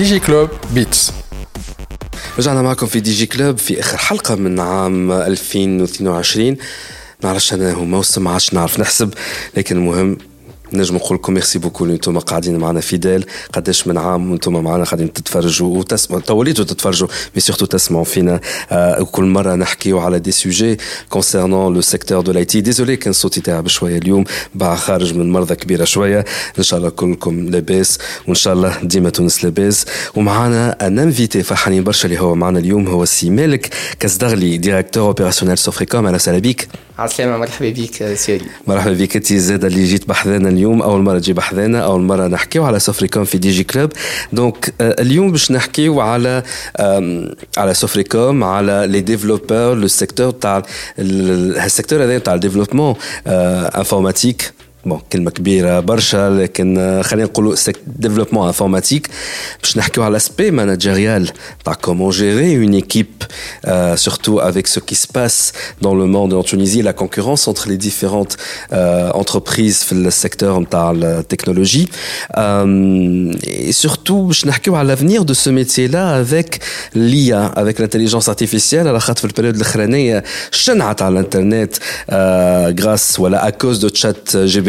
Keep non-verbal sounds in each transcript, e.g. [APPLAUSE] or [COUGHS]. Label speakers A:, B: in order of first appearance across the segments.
A: دي جي كلوب بيتس
B: رجعنا معكم في دي جي كلوب في آخر حلقة من عام 2022 نعرفش أنا هو موسم ما عادش نعرف نحسب لكن المهم نجم نقول لكم ميرسي بوكو اللي أنتم قاعدين معنا فيدال قداش من عام وأنتم معنا قاعدين تتفرجوا وتسمعوا توليتوا تتفرجوا مي سورتو تسمعوا فينا. آه مرة نحكيو على دي سوجي كونسيرنون لو سيكتور دو لايتي ديزولي كان صوتي تعب شوية اليوم باع خارج من مرضى كبيرة شوية. إن شاء الله كلكم لاباس. وإن شاء الله ديما تونس لاباس. ومعنا ان انفيتي فرحانين برشا اللي هو معنا اليوم. هو سي مالك كزدغلي ديريكتور اوبيراسيونيل سوفريكوم أهلا وسهلا بك
C: عسلامة مرحبا بك سيدي
B: مرحبا بك أنت زاد اللي جيت بحذانا اليوم. أول مرة تجي بحذانا أول مرة نحكيو على سوفريكوم في دي جي كلوب دونك اليوم باش نحكيو على على سوفريكوم على لي ديفلوبور لو سيكتور تاع السيكتور هذا تاع الديفلوبمون انفورماتيك. بون كلمة كبيرة برشا لكن خلينا نقولوا ديفلوبمون انفورماتيك باش نحكيو على لاسبي ماناجيريال تاع كومون جيري اون ايكيب surtout avec ce qui se passe dans le monde en Tunisie la concurrence entre les différentes euh, entreprises في السيكتور نتاع التكنولوجي et surtout باش نحكيو على l'avenir de ce métier là avec l'IA avec l'intelligence artificielle على خاطر في البريود الاخرانية شنعت على الانترنت grâce ولا à cause de chat GPT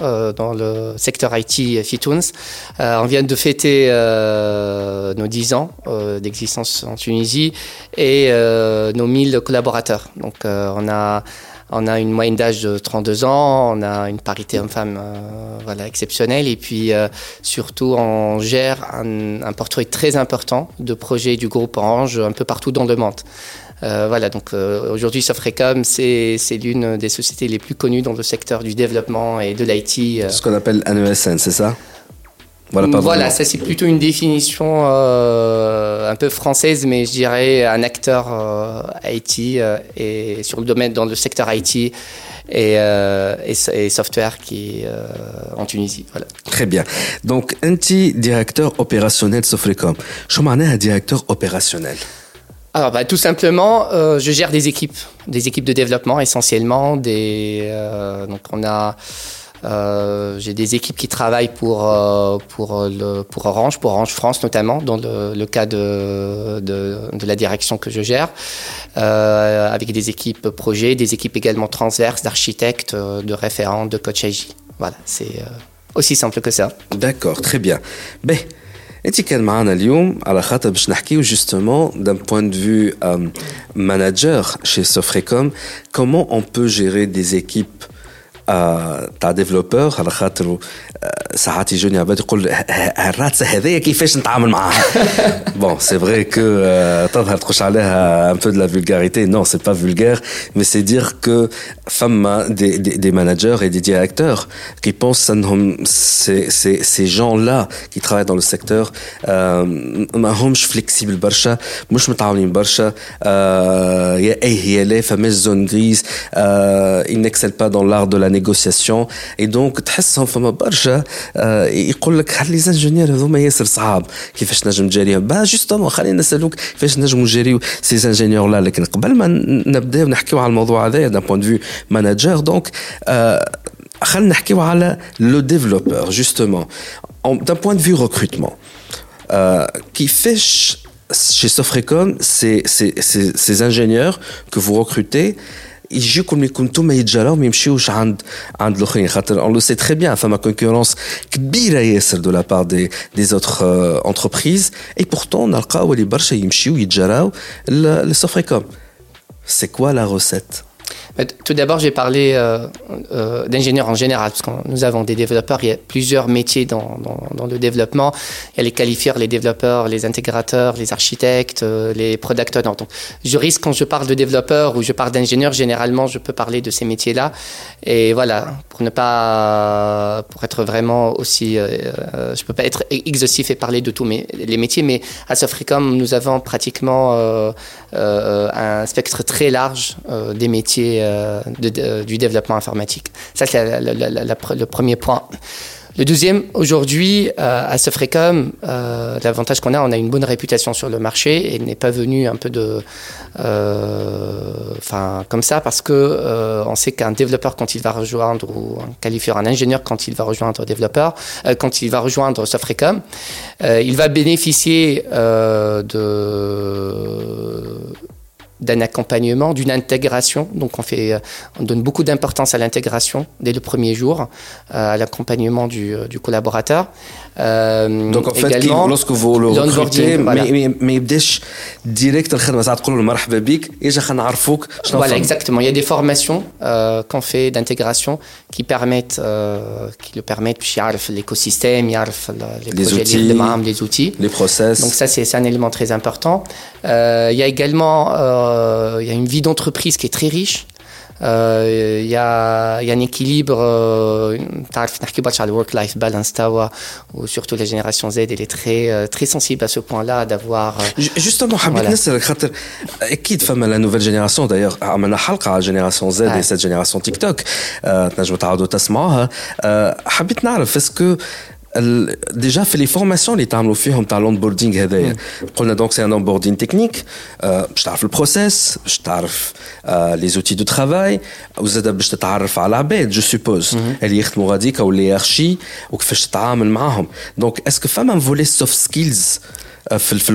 C: dans le secteur IT Fitunes. on vient de fêter nos 10 ans d'existence en Tunisie et nos 1000 collaborateurs. Donc on a on a une moyenne d'âge de 32 ans, on a une parité homme-femme exceptionnelle et puis surtout on gère un, un, portefeuille très important de projets du groupe Orange un peu partout dans le monde. Euh, voilà, donc euh, aujourd'hui Sofrecom, c'est l'une des sociétés les plus connues dans le secteur du développement et de l'IT.
B: Euh. Ce qu'on appelle un ESN, c'est ça?
C: Voilà, ça c'est plutôt une définition un peu française, mais je dirais un acteur IT et sur le domaine dans le secteur IT et, et, et, software qui en Tunisie. Voilà.
B: Très bien. Donc, un petit directeur opérationnel Sofrecom. Je un directeur opérationnel.
C: Alors, bah, tout simplement, euh, je gère des équipes, des équipes de développement essentiellement. Des, euh, donc, on a, euh, j'ai des équipes qui travaillent pour pour le, pour Orange, pour Orange France notamment, dans le, cas de, de, la direction que je gère, avec des équipes projets, des équipes également transverses, d'architectes, de référents, de coach AJ. Voilà, c'est aussi simple que ça.
B: D'accord, très bien. Ben, انت كان معنا اليوم على خاطر باش نحكيو جوستومون دان بوين دو فيو ماناجر شي سوفريكوم كومون اون بو جيري دي زيكيب تاع ديفلوبور [LAUGHS] على خاطر ساعات يجوني عباد يقول الراتسه هذيا كيفاش نتعامل معاها بون سي فري كو تظهر تخش عليها ان بو دو لا فولغاريتي نو سي با فولغار مي سي دير كو فما دي دي, دي ماناجر اي دي ديريكتور كي بونس انهم سي سي سي جون لا كي ترافاي دون لو سيكتور ما همش فليكسيبل برشا مش متعاونين برشا يا اي هي لا فماش زون غريز il n'excelle pas dans l'art de la négociation et donc تحسهم فما برشا يقول لك خلي زانجينير هذوما ياسر صعاب كيفاش نجم تجاريهم با جوستومون خلينا نسالوك كيفاش نجموا نجاريو سي زانجينيور لا لكن قبل ما نبداو نحكيو على الموضوع هذايا دان بوان فيو ماناجر دونك خلينا نحكيو على لو ديفلوبور جوستومون d'un point de vue recrutement كيفاش chez Sofrecom, ces, ces, ces, ces ingénieurs que vous recrutez, يجيكم يكون انتم يتجراو ما يمشيوش عند عند الاخرين خاطر اون لو سي تري بيان فما كونكورونس كبيره ياسر دو لا بار دي دي زوتر انتربريز اي بورتون نلقاو اللي برشا يمشيو يتجراو لسوفريكوم سي كوا لا روسيت
C: Tout d'abord, j'ai parlé euh, euh, d'ingénieurs en général, parce que nous avons des développeurs, il y a plusieurs métiers dans, le développement. Il y a les qualifieurs, les développeurs, les intégrateurs, les architectes, euh, les product owners. Donc, je risque, quand je parle de développeurs ou je parle d'ingénieurs, généralement, je peux parler de ces métiers-là. Et voilà, pour ne pas, pour être vraiment aussi, je peux pas être exhaustif et parler de tous les métiers, mais à Sofricom, nous avons pratiquement un spectre très large des métiers euh, du développement informatique. Ça, c'est le premier point. Le deuxième, aujourd'hui, euh, à Sofrecom, euh, l'avantage qu'on a, on a une bonne réputation sur le marché et n'est pas venu un peu de, enfin, comme ça, parce que on sait qu'un développeur quand il va rejoindre ou un qualifieur, un ingénieur quand il va rejoindre développeur, quand il va rejoindre Sofrecom, il va bénéficier de d'un accompagnement, d'une intégration. Donc on fait, euh, on donne beaucoup d'importance à l'intégration dès le premier jour, euh, à l'accompagnement du, euh, du, collaborateur.
B: Euh, Donc en fait, également, lorsque vous le recrutez, ما يبداش ديريكت الخدمه ساعات تقول له مرحبا بك اجا خلينا نعرفوك
C: شنو Voilà, exactement. Il y a des formations euh, qu'on fait d'intégration qui permettent euh, qui le permettent باش يعرف l'écosystème, يعرف les,
B: les outils,
C: les outils,
B: les process.
C: Donc ça c'est un élément très important. Euh, il y a également euh, il y a une vie d'entreprise qui est très riche. Il euh, y, a, y a un équilibre, تعرف نحكي برشا على الورك لايف بالانس توا وسورتو لا جينيراسيون زد elle est très très sensible à ce point-là d'avoir
B: justement حبيت نسالك خاطر اكيد فما لا نوفيل جينيراسيون دايوغ عملنا حلقه على جينيراسيون زد اي سيت جينيراسيون تيك توك تنجموا تعاودوا تسمعوها حبيت نعرف اسكو déjà fait les formations les تعملوا فيهم تاع l'onboarding هذايا قلنا donc c'est un onboarding technique. باش تعرف البروسيس باش تعرف les outils de travail. وزاد باش تتعرف على العباد جو سوبوز اللي يخدموا غاديك أو لي ارشي وكيفاش تتعامل معاهم دونك اسكو فما فولي سوفت سكيلز في, في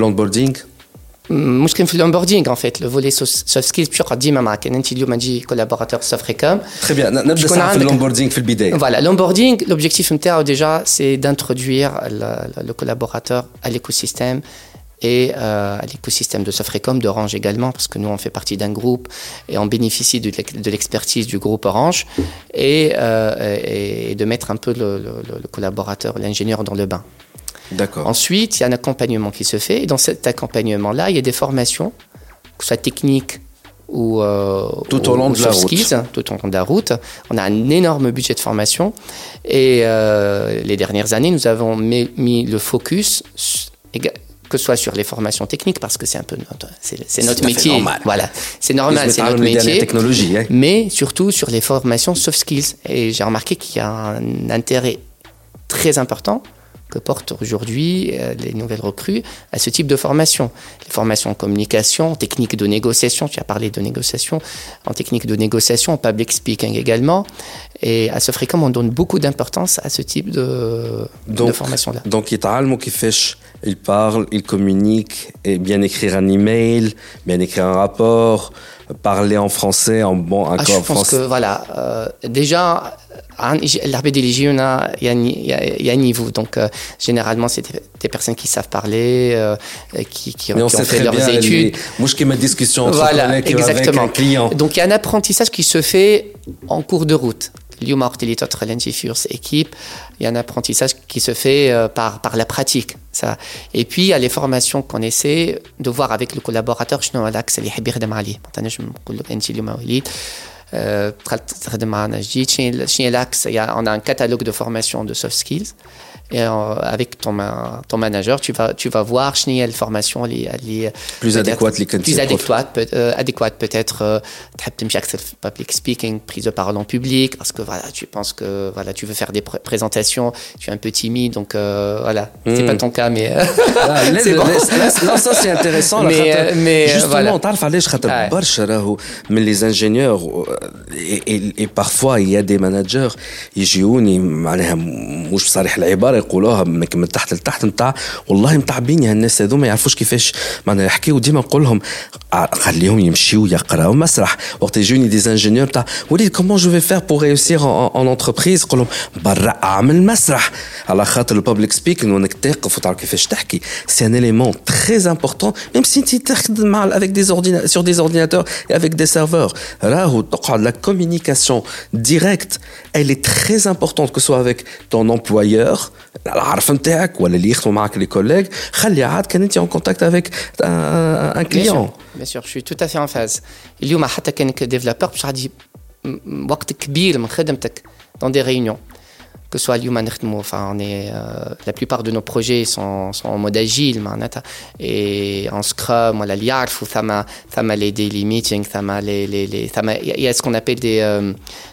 B: الاونبوردينغ
C: مش كان في الاونبوردينغ ان فيت لو فولي سوفت سكيلز باش يقعد ديما معاك انت اليوم تجي كولابوراتور سوفريكوم
B: تري بيان نبدا في الاونبوردينغ في البدايه
C: فوالا الاونبوردينغ لوبجيكتيف نتاعو ديجا سي دانترودوير لو كولابوراتور à l'écosystème et euh, à l'écosystème de Sofrecom, d'Orange également, parce que nous on fait partie d'un groupe et on bénéficie de l'expertise du groupe Orange et, euh, et de mettre un peu le, le, le collaborateur, l'ingénieur dans le bain.
B: D'accord.
C: Ensuite, il y a un accompagnement qui se fait. Et dans cet accompagnement-là, il y a des formations, que ce soit techniques ou
B: euh, tout au long de la
C: skills,
B: route.
C: tout au long de la route. On a un énorme budget de formation et euh, les dernières années, nous avons mis, le focus que ce soit sur les formations techniques parce que c'est un peu notre, c'est, notre métier.
B: Normal.
C: Voilà, c'est normal, c'est notre métier.
B: Technologie, hein.
C: Mais surtout sur les formations soft skills. Et j'ai remarqué qu'il y a un intérêt très important que portent aujourd'hui euh, les nouvelles recrues à ce type de formation. Les formations en communication, en technique de négociation, tu as parlé de négociation, en technique de négociation, en public speaking également. Et à ce fréquent, on donne beaucoup d'importance à ce type de, de formation-là.
B: Donc, il il parle, il communique, et bien écrire un email, bien écrire un rapport, parler en français, en bon
C: accord ah, je pense que voilà, euh, déjà il y, a un niveau. Donc, euh, généralement, c'est des, personnes qui savent parler, euh, qui, qui,
B: ont fait leurs études. Moi, je ma discussion entre
C: voilà, exactement.
B: avec un client.
C: Donc, il y a un apprentissage qui se fait en cours de route. Équipe, il y a un apprentissage qui se fait euh, par, par la pratique. Ça. Et puis, il y a les formations qu'on essaie de voir avec le collaborateur. Je ne sais pas euh, on a un catalogue de formation de soft skills. Et euh, avec ton, ton manager, tu vas, tu vas voir quelle formation elle est
B: plus adéquate, les
C: plus adéquate, peut, euh, adéquate peut-être. Euh, public speaking, prise de parole en public, parce que voilà, tu penses que voilà, tu veux faire des présentations, tu es un peu timide, donc euh, voilà, c'est pas hmm. ton cas, mais
B: ah, [LAUGHS] non, ça c'est intéressant.
C: Mais, euh, mais
B: justement, mais les ingénieurs et, parfois il y a des managers, ils jouent, ils, moi je عباره يقولوها من تحت لتحت نتاع والله متعبين يا الناس هذوما ما يعرفوش كيفاش معناها يحكيو ديما نقول لهم خليهم يمشيو يقراو مسرح وقت يجوني دي انجينيور تاع وليد كومون جو في فير بور ريوسير اون انتربريز نقول لهم برا اعمل مسرح على خاطر الببليك سبيكينغ وانك تقف وتعرف كيفاش تحكي سي ان اليمون تري امبورتون ميم سي انت تخدم مع افيك دي اورديناتور سور دي اورديناتور افيك دي سيرفور راهو تقعد لا كوميونيكاسيون ديريكت elle est très importante que ce soit avec ton employeur العرف نتاعك ولا اللي يخدموا معك لي كوليغ خلي عاد كان انت en contact avec un, un client
C: bien sûr je suis tout à fait en phase اليوم حتى كانك ديفلوبر باش غادي وقت كبير من خدمتك dans des réunions que ce soit l'human enfin on est euh, la plupart de nos projets sont, sont en mode agile et en scrum voilà l'IARF ou ça m'a les daily meetings ça m'a les les les il y a ce qu'on appelle des euh,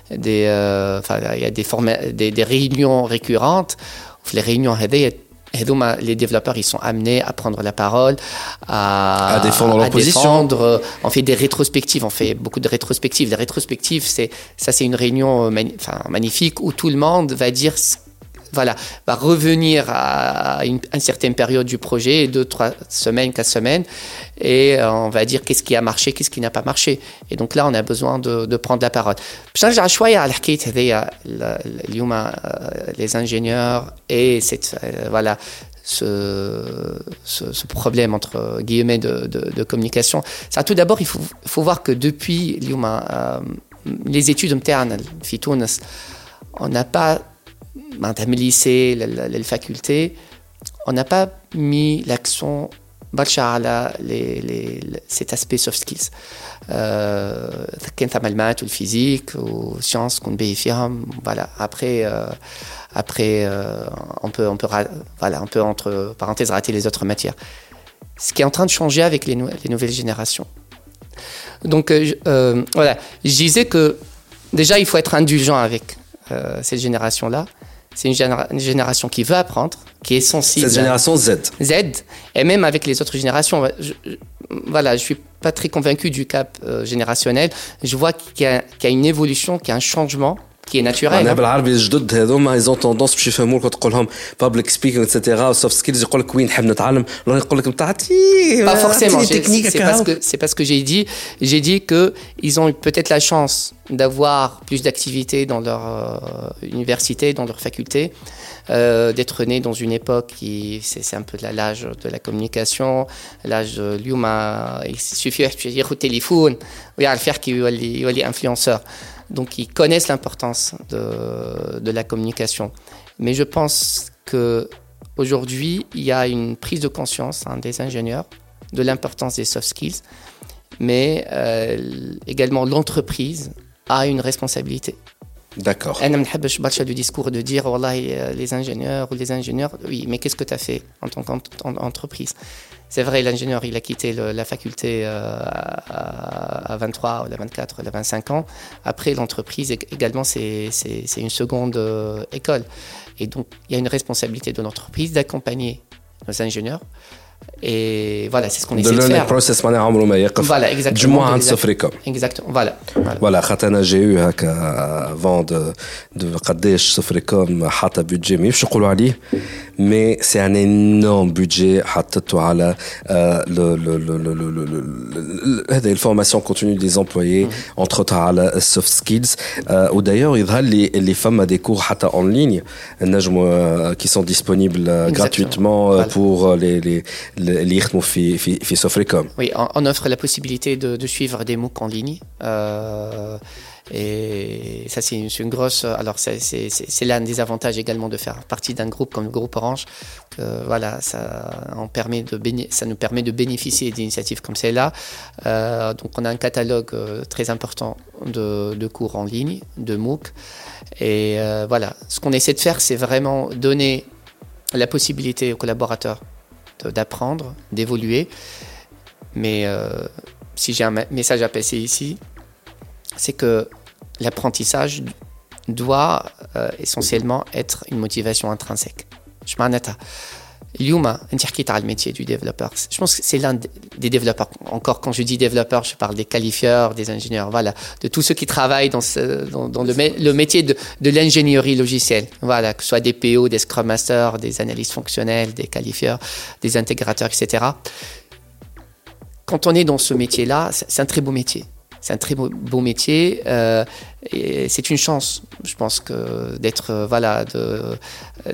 C: des euh, enfin il y a des, des, des réunions récurrentes les réunions les développeurs ils sont amenés à prendre la parole,
B: à, défendre leur position.
C: On fait des rétrospectives, on fait beaucoup de rétrospectives. Les rétrospectives, c'est ça, c'est une réunion magnifique où tout le monde va dire voilà, va revenir à une, certaine période du projet, deux, trois semaines, quatre semaines, et euh, on va dire qu'est-ce qui a marché, qu'est-ce qui n'a pas marché. Et donc là, on a besoin de, prendre la parole. les ingénieurs et cette, euh, voilà, ce, ce, problème entre guillemets de, de, communication. Ça, tout d'abord, il faut, faut, voir que depuis euh, les études internes, on n'a pas ben, même le lycée, les facultés, on n'a pas mis l'accent à les, les, cet aspect soft skills. Euh, les maths ou le physique ou sciences qu'on voilà. Après, euh, après euh, on, peut, on, peut, voilà, on peut, entre parenthèses, rater les autres matières. Ce qui est en train de changer avec les, les nouvelles générations. Donc, euh, euh, voilà, je disais que déjà, il faut être indulgent avec cette génération là c'est une, génération qui veut apprendre, qui est sensible.
B: Cette génération Z.
C: Z, et même avec les autres générations. Je, voilà, je suis pas très convaincu du cap euh, générationnel. Je vois qu'il y, y, a une évolution, qu'il y a un changement qui est naturel.
B: انا بالعربي الجدد هذوما ايزون توندونس باش يفهموا لك تقول لهم بابليك سبيكينغ اتسيتيرا سوفت سكيلز يقول لك وين نحب نتعلم ولا يقول لك نتاع
C: Pas forcément. C'est parce que c'est parce que j'ai dit j'ai dit que ils ont peut-être la chance d'avoir plus d'activités dans leur euh, université, dans leur faculté. Euh, d'être né dans une époque qui c'est un peu l'âge de la communication l'âge de l'humain il suffit de dire au téléphone ou à faire qu'il est influenceur donc ils connaissent l'importance de, la communication. Mais je pense que aujourd'hui, il y a une prise de conscience hein, des ingénieurs de l'importance des soft skills, mais euh, également l'entreprise a une responsabilité.
B: D'accord.
C: Je n'aime du discours de dire euh, les ingénieurs ou les ingénieurs, oui, mais qu'est-ce que tu as fait en tant qu'entreprise c'est vrai, l'ingénieur, il a quitté la faculté euh, à, 23 ou à 24 ou à 25 ans. Après, l'entreprise également, c'est une seconde euh, école. Et donc, il y a une responsabilité de l'entreprise d'accompagner nos ingénieurs et voilà, c'est ce qu'on essaie de faire.
B: process معناها عمره ما يقف
C: voilà, exactement.
B: du moins عند صفركم.
C: Exactement, voilà.
B: Voilà, خاطر انا جي يو هكا avant de de قداش صفركم حاطه بودجي مش نقولوا عليه mais c'est un énorme budget حطته على le le le le le هذه الفورماسيون كونتينيو des employés entre autres على soft skills ودايور يظهر لي اللي فما des cours حتى en ligne نجموا qui sont disponibles gratuitement pour les les
C: oui, on, offre la possibilité de, suivre des MOOC en ligne. Euh, et ça, c'est une, grosse. Alors, c'est l'un des avantages également de faire partie d'un groupe comme le groupe Orange. voilà, ça, on permet de ça nous permet de bénéficier d'initiatives comme celle-là. Euh, donc, on a un catalogue euh, très important de, de, cours en ligne, de MOOC. Et voilà, ce qu'on essaie de faire, c'est vraiment donner la possibilité aux collaborateurs d'apprendre, d'évoluer. Mais euh, si j'ai un message à passer ici, c'est que l'apprentissage doit euh, essentiellement être une motivation intrinsèque. Je Yuma, le métier du développeur. Je pense que c'est l'un des développeurs. Encore, quand je dis développeur, je parle des qualifieurs, des ingénieurs, voilà, de tous ceux qui travaillent dans, le, métier de, de l'ingénierie logicielle. Voilà, que ce soit des PO, des Scrum Masters, des analystes fonctionnels, des qualifieurs, des intégrateurs, etc. Quand on est dans ce métier-là, c'est un très beau métier c'est un très beau, métier euh, c'est une chance, je pense, d'être euh, voilà,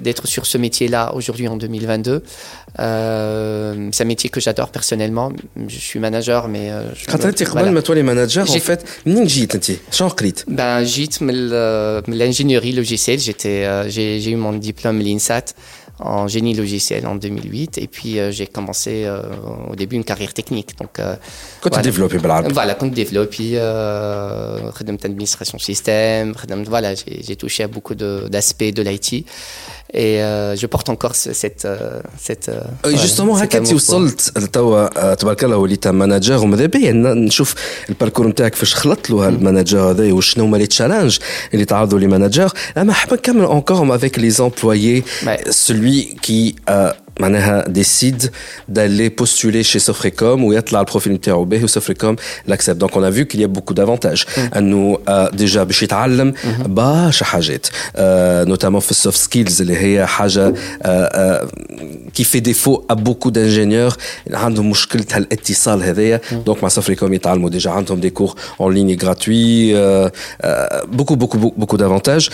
C: d'être sur ce métier-là aujourd'hui en 2022. Euh, c'est un métier que j'adore personnellement. Je suis manager, mais je,
B: quand tu es voilà. toi les managers, en fait,
C: ben, j'étais l'ingénierie logicielle. J'étais, j'ai eu mon diplôme l'INSAT en génie logiciel en 2008 et puis euh, j'ai commencé euh, au début une carrière technique. Donc
B: euh, quand tu développes
C: voilà quand tu développes euh, administration système voilà j'ai touché à beaucoup d'aspects de, de l'IT et euh, je porte encore cette cette
B: justement هكا انت وصلت توا تبارك الله وليت مانجر وماذا بيا نشوف الباركور نتاعك فاش خلطت له المانجر هذا وشنو هما لي تشالنج اللي تعرضوا لي مانجر اما حاب نكمل encore avec les employés celui qui décide d'aller postuler chez Sofrecom ou être là le profil نتاعو باهي وسوفريكوم l'accepte donc on a vu qu'il y a beaucoup d'avantages انه déjà باش يتعلم برشا حاجات notamment في السوفت سكيلز اللي هي حاجه qui fait défaut à beaucoup d'ingénieurs عندهم مشكله هالاتصال هذايا donc مع سوفريكوم يتعلموا déjà عندهم des cours en ligne gratuits beaucoup beaucoup beaucoup d'avantages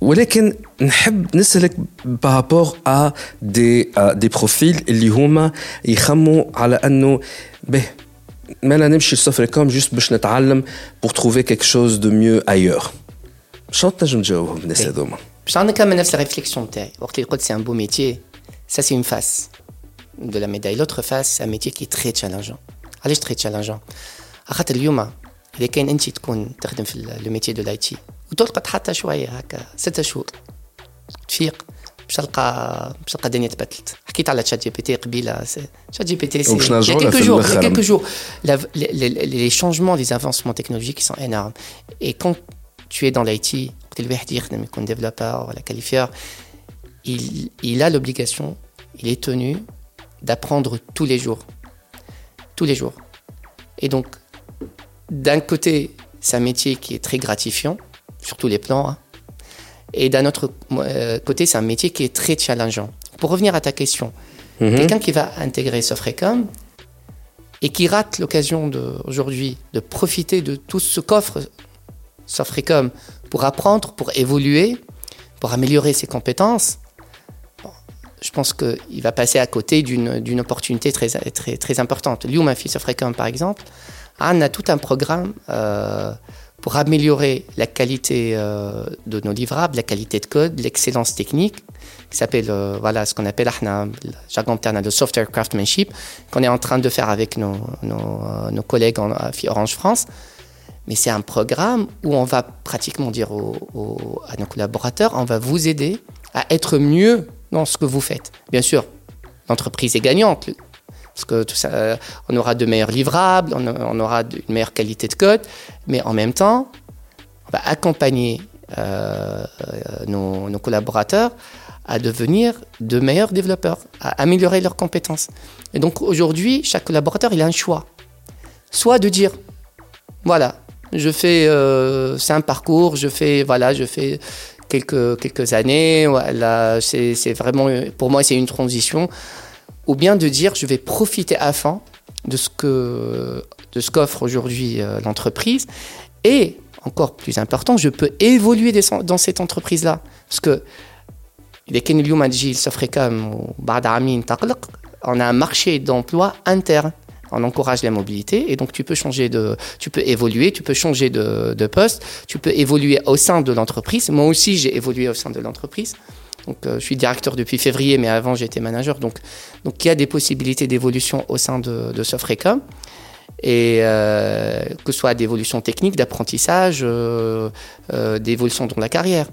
B: ولكن نحب نسالك بارابور ا دي دي بروفيل اللي هما يخموا على انه به ما نمشي لسوفر كوم جوست باش نتعلم بور تروفي كيك شوز دو ميو ايور شنو تنجم تجاوبهم الناس هذوما
C: باش نكمل نفس الريفليكسيون تاعي وقت اللي قلت سي ان بو ميتيي سا سي اون فاس de la médaille. L'autre face, c'est un métier qui est très challengeant. علاش très challengeant خاطر اليوم اذا كان انت تكون تخدم في لو ميتي دو لايتي وتلقط حتى شويه هكا ستة شهور تفيق باش تلقى باش تلقى الدنيا تبدلت حكيت على تشات جي بي تي قبيله شات جي بي تي سي
B: باش نرجعوا quelques jours
C: quelques jours les changements les avancements technologiques sont énormes et quand tu es dans l'IT وقت الواحد يخدم يكون développeur ولا qualifieur il, il a l'obligation il est tenu d'apprendre tous les jours tous les jours et donc d'un côté, c'est un métier qui est très gratifiant, sur tous les plans. Hein. Et d'un autre euh, côté, c'est un métier qui est très challengeant. Pour revenir à ta question, mhm. quelqu'un qui va intégrer Sofrecom et qui rate l'occasion aujourd'hui de profiter de tout ce qu'offre Sofrecom pour apprendre, pour évoluer, pour améliorer ses compétences, je pense qu'il va passer à côté d'une opportunité très, très, très importante. Fille Sofrecom, par exemple, on a tout un programme euh, améliorer la qualité euh, de nos livrables, la qualité de code, l'excellence technique, qui s'appelle euh, voilà ce qu'on appelle le jargon interne de software craftsmanship, qu'on est en train de faire avec nos, nos, collègues en, à Orange France. Mais c'est un programme où on va pratiquement dire à nos collaborateurs, on va vous aider à être mieux dans ce que vous faites. Bien sûr, l'entreprise est gagnante parce que euh, on aura de meilleurs livrables, on, aura une meilleure qualité de code, mais en même temps, on va accompagner euh, euh, nos, collaborateurs à devenir de meilleurs développeurs, à améliorer leurs compétences. Et donc aujourd'hui, chaque collaborateur, il a un choix. Soit de dire, voilà, je fais, c'est un parcours, je fais, voilà, je fais quelques, quelques années, voilà, c'est vraiment, pour moi, c'est une transition ou bien de dire je vais profiter à fond de ce que de ce qu'offre aujourd'hui euh, l'entreprise et encore plus important, je peux évoluer dans cette entreprise-là. Parce que on a un marché d'emploi interne. On encourage la mobilité et donc tu peux changer de, tu peux évoluer, tu peux changer de poste, tu peux évoluer au sein de l'entreprise. Moi aussi, j'ai évolué au sein de l'entreprise. Donc, euh, je suis directeur depuis février, mais avant, j'étais manager. Donc, donc, il y a des possibilités d'évolution au sein de, de Sofrecom. Et euh, que ce soit d'évolution technique, d'apprentissage, euh, d'évolution dans la carrière.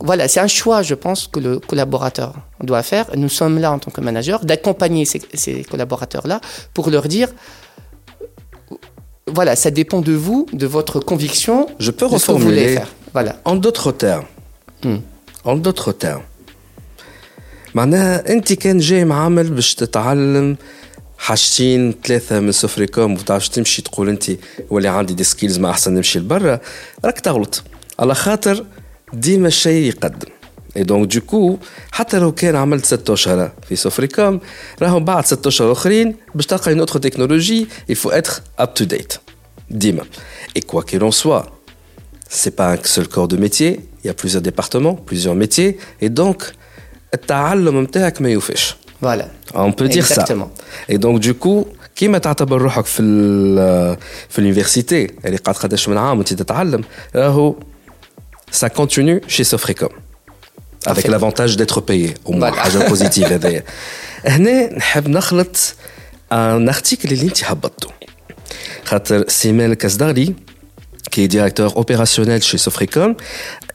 C: voilà, c'est un choix, je pense, que le collaborateur doit faire. Nous sommes là en tant que manager, d'accompagner ces, collaborateurs-là pour leur dire voilà, ça dépend de vous, de votre conviction.
B: Je peux reformuler. Voilà. En d'autres termes. Hmm. En d'autres termes. معناها انت كان جاي معامل باش تتعلم حاجتين ثلاثه من سفريكوم وتعرفش تمشي تقول انت ولي عندي دي سكيلز ما احسن نمشي لبرا راك تغلط على خاطر ديما الشيء يقدم اي دونك دو كو حتى لو كان عملت ست اشهر في سوفريكوم راهم بعد ست اشهر اخرين باش تلقى une autre technologie il faut être up to date ديما et quoi qu'il en soit c'est pas un seul corps de métier il y a plusieurs départements plusieurs métiers et donc التعلم نتاعك ما يوفاش فوالا. اون بو دير
C: سا
B: اي دونك دو كو كيما تعتبر روحك في في اليونيفرسيتي اللي قاعد قداش من عام وانت تتعلم راهو سا كونتينيو شي
C: سوفريكوم
B: افيك لافونتاج ديتر بايي أو
C: موان
B: حاجة بوزيتيف هذايا. [LAUGHS] هنا نحب نخلط ان ارتيكل اللي انت هبطته خاطر سيمان الكسداري qui est directeur opérationnel chez Sofricom,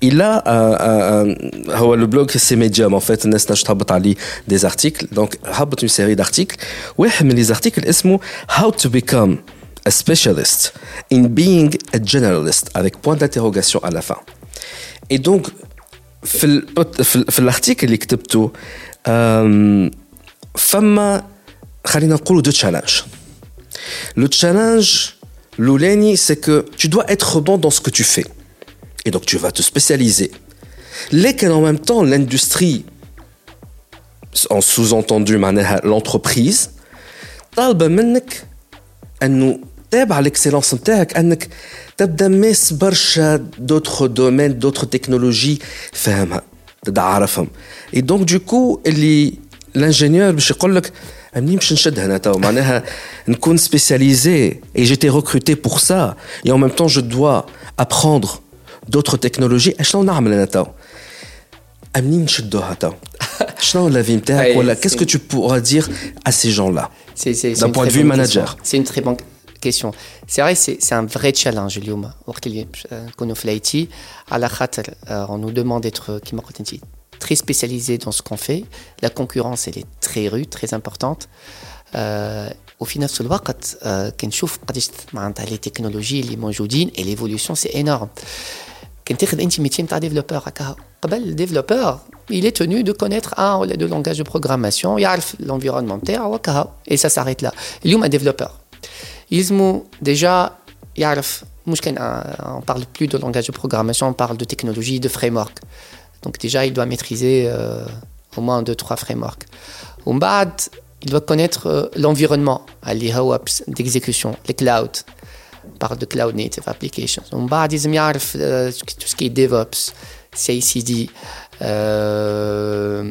B: il a un, un, un- هو le blog c'est Medium en fait الناس تنجم تهبط عليه des articles donc هبط une série d'articles واحد من les articles اسمه How to become a specialist in being a generalist avec point d'interrogation à la fin et donc في ال في, ال- في الارتيكل اللي كتبته أم، فما خلينا نقولوا دو تشالنج Le challenge, l'ouleni, c'est que tu dois être bon dans ce que tu fais. Et donc tu vas te spécialiser. Lesquels en même temps, l'industrie, en sous-entendu معناها l'entreprise, طالبة منك انه تابع الاكسلونس نتاعك انك تبدا ماس برشا دوتر دومين دوتر تكنولوجي فاهمها تبدا عارفهم اي دونك دو كو اللي الانجينيور باش يقول لك منين باش نشد هنا تو معناها نكون سبيسياليزي اي جيتي ريكروتي بور سا اي en même temps je dois apprendre d'autres technologies اشنو نعمل انا تو منين نشدوها تو شنو لافي نتاعك
C: أي،
B: ولا
C: سي-
B: qu'est-ce que tu pourras dire à ces gens-là
C: C'est- c'est- c'est
B: D'un
C: une
B: point de
C: très
B: vue
C: bonne
B: manager.
C: question. C'est une très bonne question. C'est vrai, c'est c'est un vrai challenge اليوم وقت اللي نكونوا في الاي تي على خاطر euh, on nous demande d'être كيما قلت انت très spécialisé dans ce qu'on fait. La concurrence elle est très rude, très importante. Euh, وفي نفس الوقت uh, كنشوف قداش معناتها لي تكنولوجي اللي موجودين et l'évolution c'est énorme. كان تاخذ انت ميتي نتاع ديفلوبور هكا قبل الديفلوبور il est tenu de connaître un ولا deux langages de programmation يعرف l'environnement نتاعو هكا et ça s'arrête là اليوم un développeur يلزمو déjà يعرف مش كان un- on parle plus de langage de programmation on parle de technologie de framework Donc déjà, il doit maîtriser euh, au moins deux, trois frameworks. il doit connaître euh, l'environnement d'exécution, les clouds. On parle de cloud native applications. Euh, tout ce qui est DevOps, CICD, euh,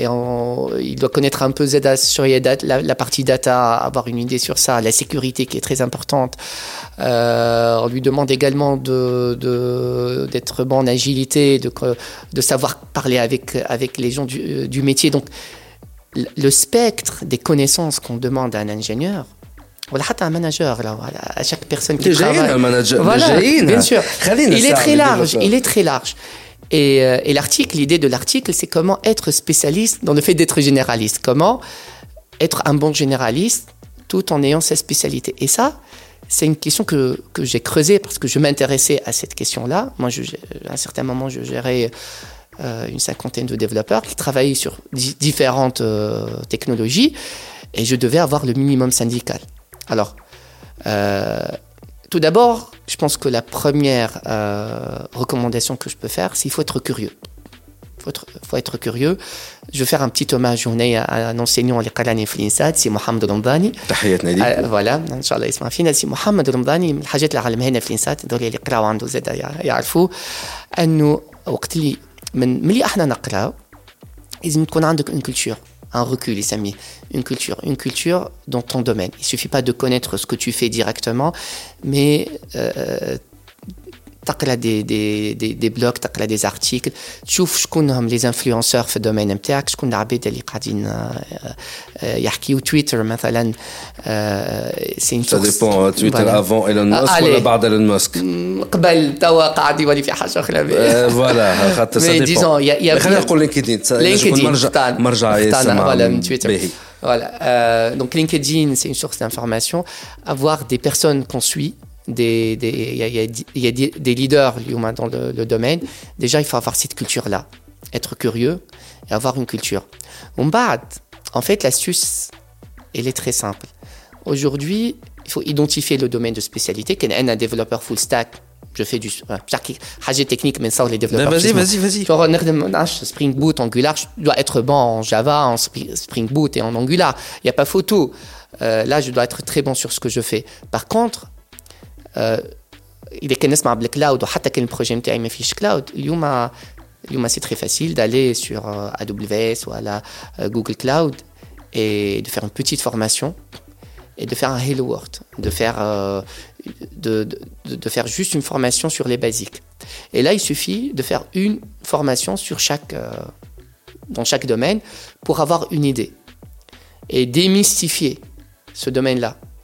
C: et on- il doit connaître un peu ZDA sur les dat- la, la partie data, avoir une idée sur ça, la sécurité qui est très importante. Euh, on lui demande également de- de- d'être bon en agilité, de, co- de savoir parler avec, avec les gens du, du métier. Donc, le le spectre des connaissances qu'on demande à un ingénieur, voilà, حتى un manager, là, voilà, à chaque personne qui
B: اللي جايين
C: travaille.
B: المانجر
C: Voilà,
B: جايين
C: bien sûr.
B: خلينا
C: Il est
B: نساعد
C: très large,
B: الديفلوبر.
C: il est très large. et, euh, et l'article, l'idée de l'article, c'est comment être spécialiste dans le fait d'être généraliste. Comment être un bon généraliste tout en ayant sa spécialité. Et ça, c'est une question que, que j'ai creusée parce que je m'intéressais à cette question-là. Moi, à un certain moment, je gérais euh, une cinquantaine de développeurs qui travaillaient sur di- différentes euh, technologies et je devais avoir le minimum syndical. Alors, tout d'abord, je pense que la première euh, recommandation que je peux faire, c'est qu'il faut être curieux. Il faut être, faut être curieux. Je vais faire un petit hommage هنا à un enseignant اللي قالني في الانسات سي محمد رمضاني
B: تحياتنا ليك
C: آه، فوالا ان شاء الله يسمع فينا سي محمد رمضاني من الحاجات اللي علمها لنا في الانسات دول اللي قراوا عنده زاد يع- يعرفوا انه وقت اللي من ملي احنا نقراو لازم تكون عندك une culture un recul, les amis. Une culture, une culture dans ton domaine. Il suffit pas de connaître ce que tu fais directement, mais euh, تقرا دي دي دي, دي بلوك تقرا دي زارتيكل تشوف شكون هم لي انفلونسور في الدومين نتاعك شكون العباد اللي قاعدين آه، آه، يحكيو تويتر مثلا سي
B: Ça dépend, Twitter
C: Voilà.
B: avant Elon
C: Ah,
B: Musk
C: allez.
B: ولا بعد Elon Musk
C: قبل توا قاعد يولي في حاجه اخرى
B: آه، فوالا [LAUGHS] خاطر
C: Mais
B: ça dépend.
C: disons, il y a- il y a-
B: Mais خلينا نقول لينكدين
C: LinkedIn,
B: مرجع
C: اختار-
B: مرجع
C: اختارنا،
B: يسمع
C: voilà, من Twitter.
B: باهي.
C: Voilà. Euh, donc LinkedIn, c'est une source d'information. Avoir des personnes qu'on suit, des, des- il y a, il y a- il y a des, des leaders اليوم dans le, le domaine. Déjà, il faut avoir cette culture-là. être curieux et avoir une culture. En fait, l'astuce, elle est très simple. Aujourd'hui, il faut identifier le domaine de spécialité. Quand un développeur full stack, je fais du projet technique, mais ça, les développeurs.
B: Vas-y, vas-y,
C: vas-y. Spring Boot, Angular, je dois être bon en Java, en Spring Boot et en Angular. Il n'y a pas photo. Euh, là, je dois être très bon sur ce que je fais. Par contre, euh, il est كان نسمع بالكلاود وحتى كان البروجي نتاعي ما فيش كلاود اليوم اليوم c'est très facile d'aller sur euh, AWS ou à la Google Cloud et de faire une petite formation et de faire un Hello World, de faire, de, de, de, faire juste une formation sur les basiques. Et là, il suffit de faire une formation sur chaque, dans chaque domaine pour avoir une idée et démystifier ce domaine-là.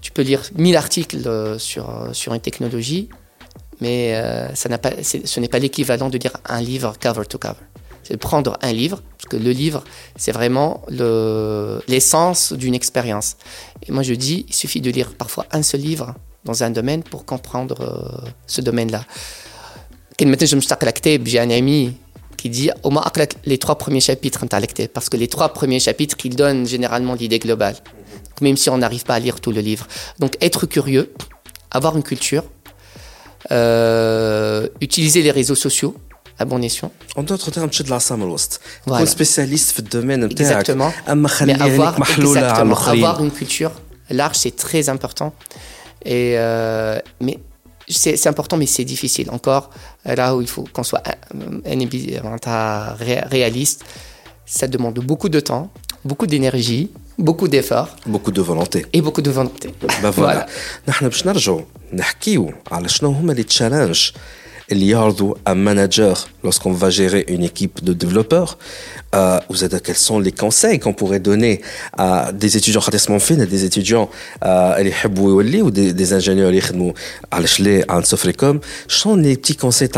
C: Tu peux lire 1000 articles sur, sur une technologie, mais euh, ça pas, ce n'est pas l'équivalent de lire un livre cover to cover. C'est prendre un livre, parce que le livre, c'est vraiment l'essence d'une expérience. Et moi, je dis, il suffit de lire parfois un seul livre dans un domaine pour comprendre euh, ce domaine-là. J'ai un ami qui dit au moins les trois premiers chapitres parce que les trois premiers chapitres ils donnent généralement l'idée globale même si on n'arrive pas à lire tout le livre donc être curieux avoir une culture euh, utiliser les réseaux sociaux à bon escient.
B: En d'autres termes, tu es de la Samelost. Voilà. spécialiste dans le domaine
C: Exactement. Mais avoir, exactement, avoir une culture large, c'est très important. Et euh, mais c'est important, mais c'est difficile. Encore, là où il faut qu'on soit réaliste, ça demande beaucoup de temps, beaucoup d'énergie, beaucoup d'efforts.
B: Beaucoup de volonté.
C: Et beaucoup de volonté.
B: Ben voilà. نحن باش نرجعوا نحكيو على شنو هما لي تشالنج Eliardo, un manager, lorsqu'on va gérer une équipe de développeurs, euh, vous êtes, euh, quels sont les conseils qu'on pourrait donner à des étudiants Khatisman Fin, des étudiants les euh, ou des, des ingénieurs qui sont les petits conseils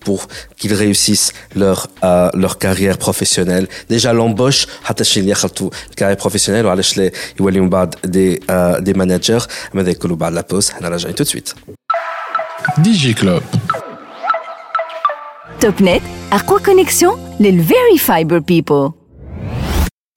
B: pour qu'ils réussissent leur, euh, leur carrière professionnelle. Déjà l'embauche, Hatachin Yakhaltou, carrière professionnelle, ou à l'échelon des, euh, des managers, mais des la pause, on a tout de suite.
A: DigiClub.
D: Topnet, quoi Connexion, les Very Fiber People.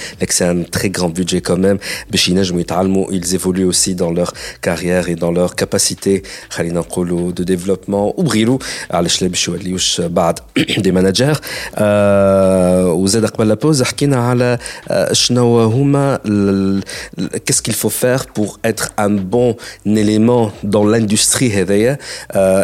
B: لكن سي ان تري غران بودجي كوميم باش ينجموا يتعلموا ils évoluent aussi dans leur carrière et dans leur capacité de développement ou brilou [COUGHS] des managers وزاد قبل la pause حكينا على شنو هما qu'est-ce qu'il faut faire pour être un bon élément dans l'industrie هذايا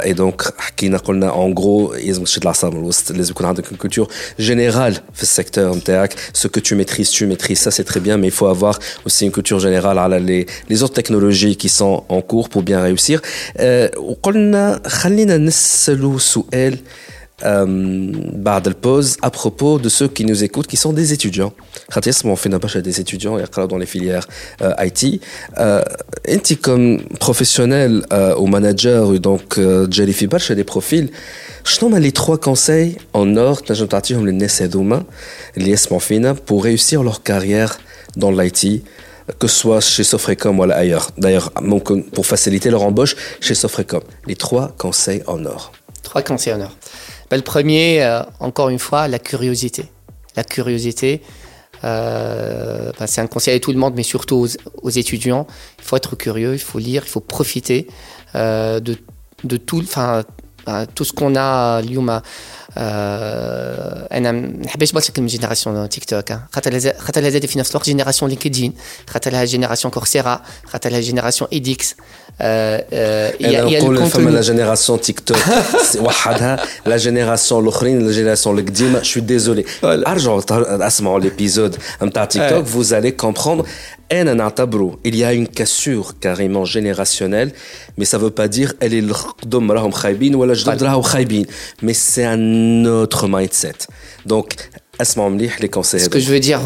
B: et donc حكينا قلنا en gros لازم تشد العصا من الوسط لازم يكون عندك une culture générale في السيكتور نتاعك ce que tu maîtrises tu maîtrises ça c'est très bien mais il faut avoir aussi une culture générale على les les autres technologies qui sont en cours pour bien réussir وقلنا خلينا نسألوا سؤال بعد البوز à propos de ceux qui nous écoutent qui sont des étudiants خاطر يسمعوا فينا برشا des étudiants يقراو dans les filières IT انت comme professionnel ou manager donc تجري في برشا des profils je tombe les trois conseils en or tentative les Nesedoma, les Esmanfina, pour réussir leur carrière dans l'IT, que ce soit chez Sofrecom ou ailleurs. D'ailleurs, pour faciliter leur embauche chez Sofrecom. Les trois conseils en or.
C: Trois conseils en or. Ben, le premier, euh, encore une fois, la curiosité. La curiosité, euh, ben, c'est un conseil à tout le monde, mais surtout aux, étudiants. Il faut être curieux, il faut lire, il faut profiter euh, de, tout, tout ce qu'on a اليوم انا ما نحبش برشا كلمه جينيراسيون تيك توك خاطر خاطر زاد في نفس الوقت جينيراسيون لينكدين خاطر لها جينيراسيون كورسيرا خاطر لها جينيراسيون ايديكس
B: انا نقول فما لا جينيراسيون تيك توك [LAUGHS] وحدها لا جينيراسيون الاخرين لا جينيراسيون القديمه شو ديزولي ارجعوا اسمعوا ليبيزود نتاع تيك توك vous allez comprendre انا نعتبره il y a une cassure carrément générationnelle, mais ça ne veut pas dire elle est ou mais c'est un autre mindset. Donc, à ce moment-là les conseils.
C: Ce que je veux dire,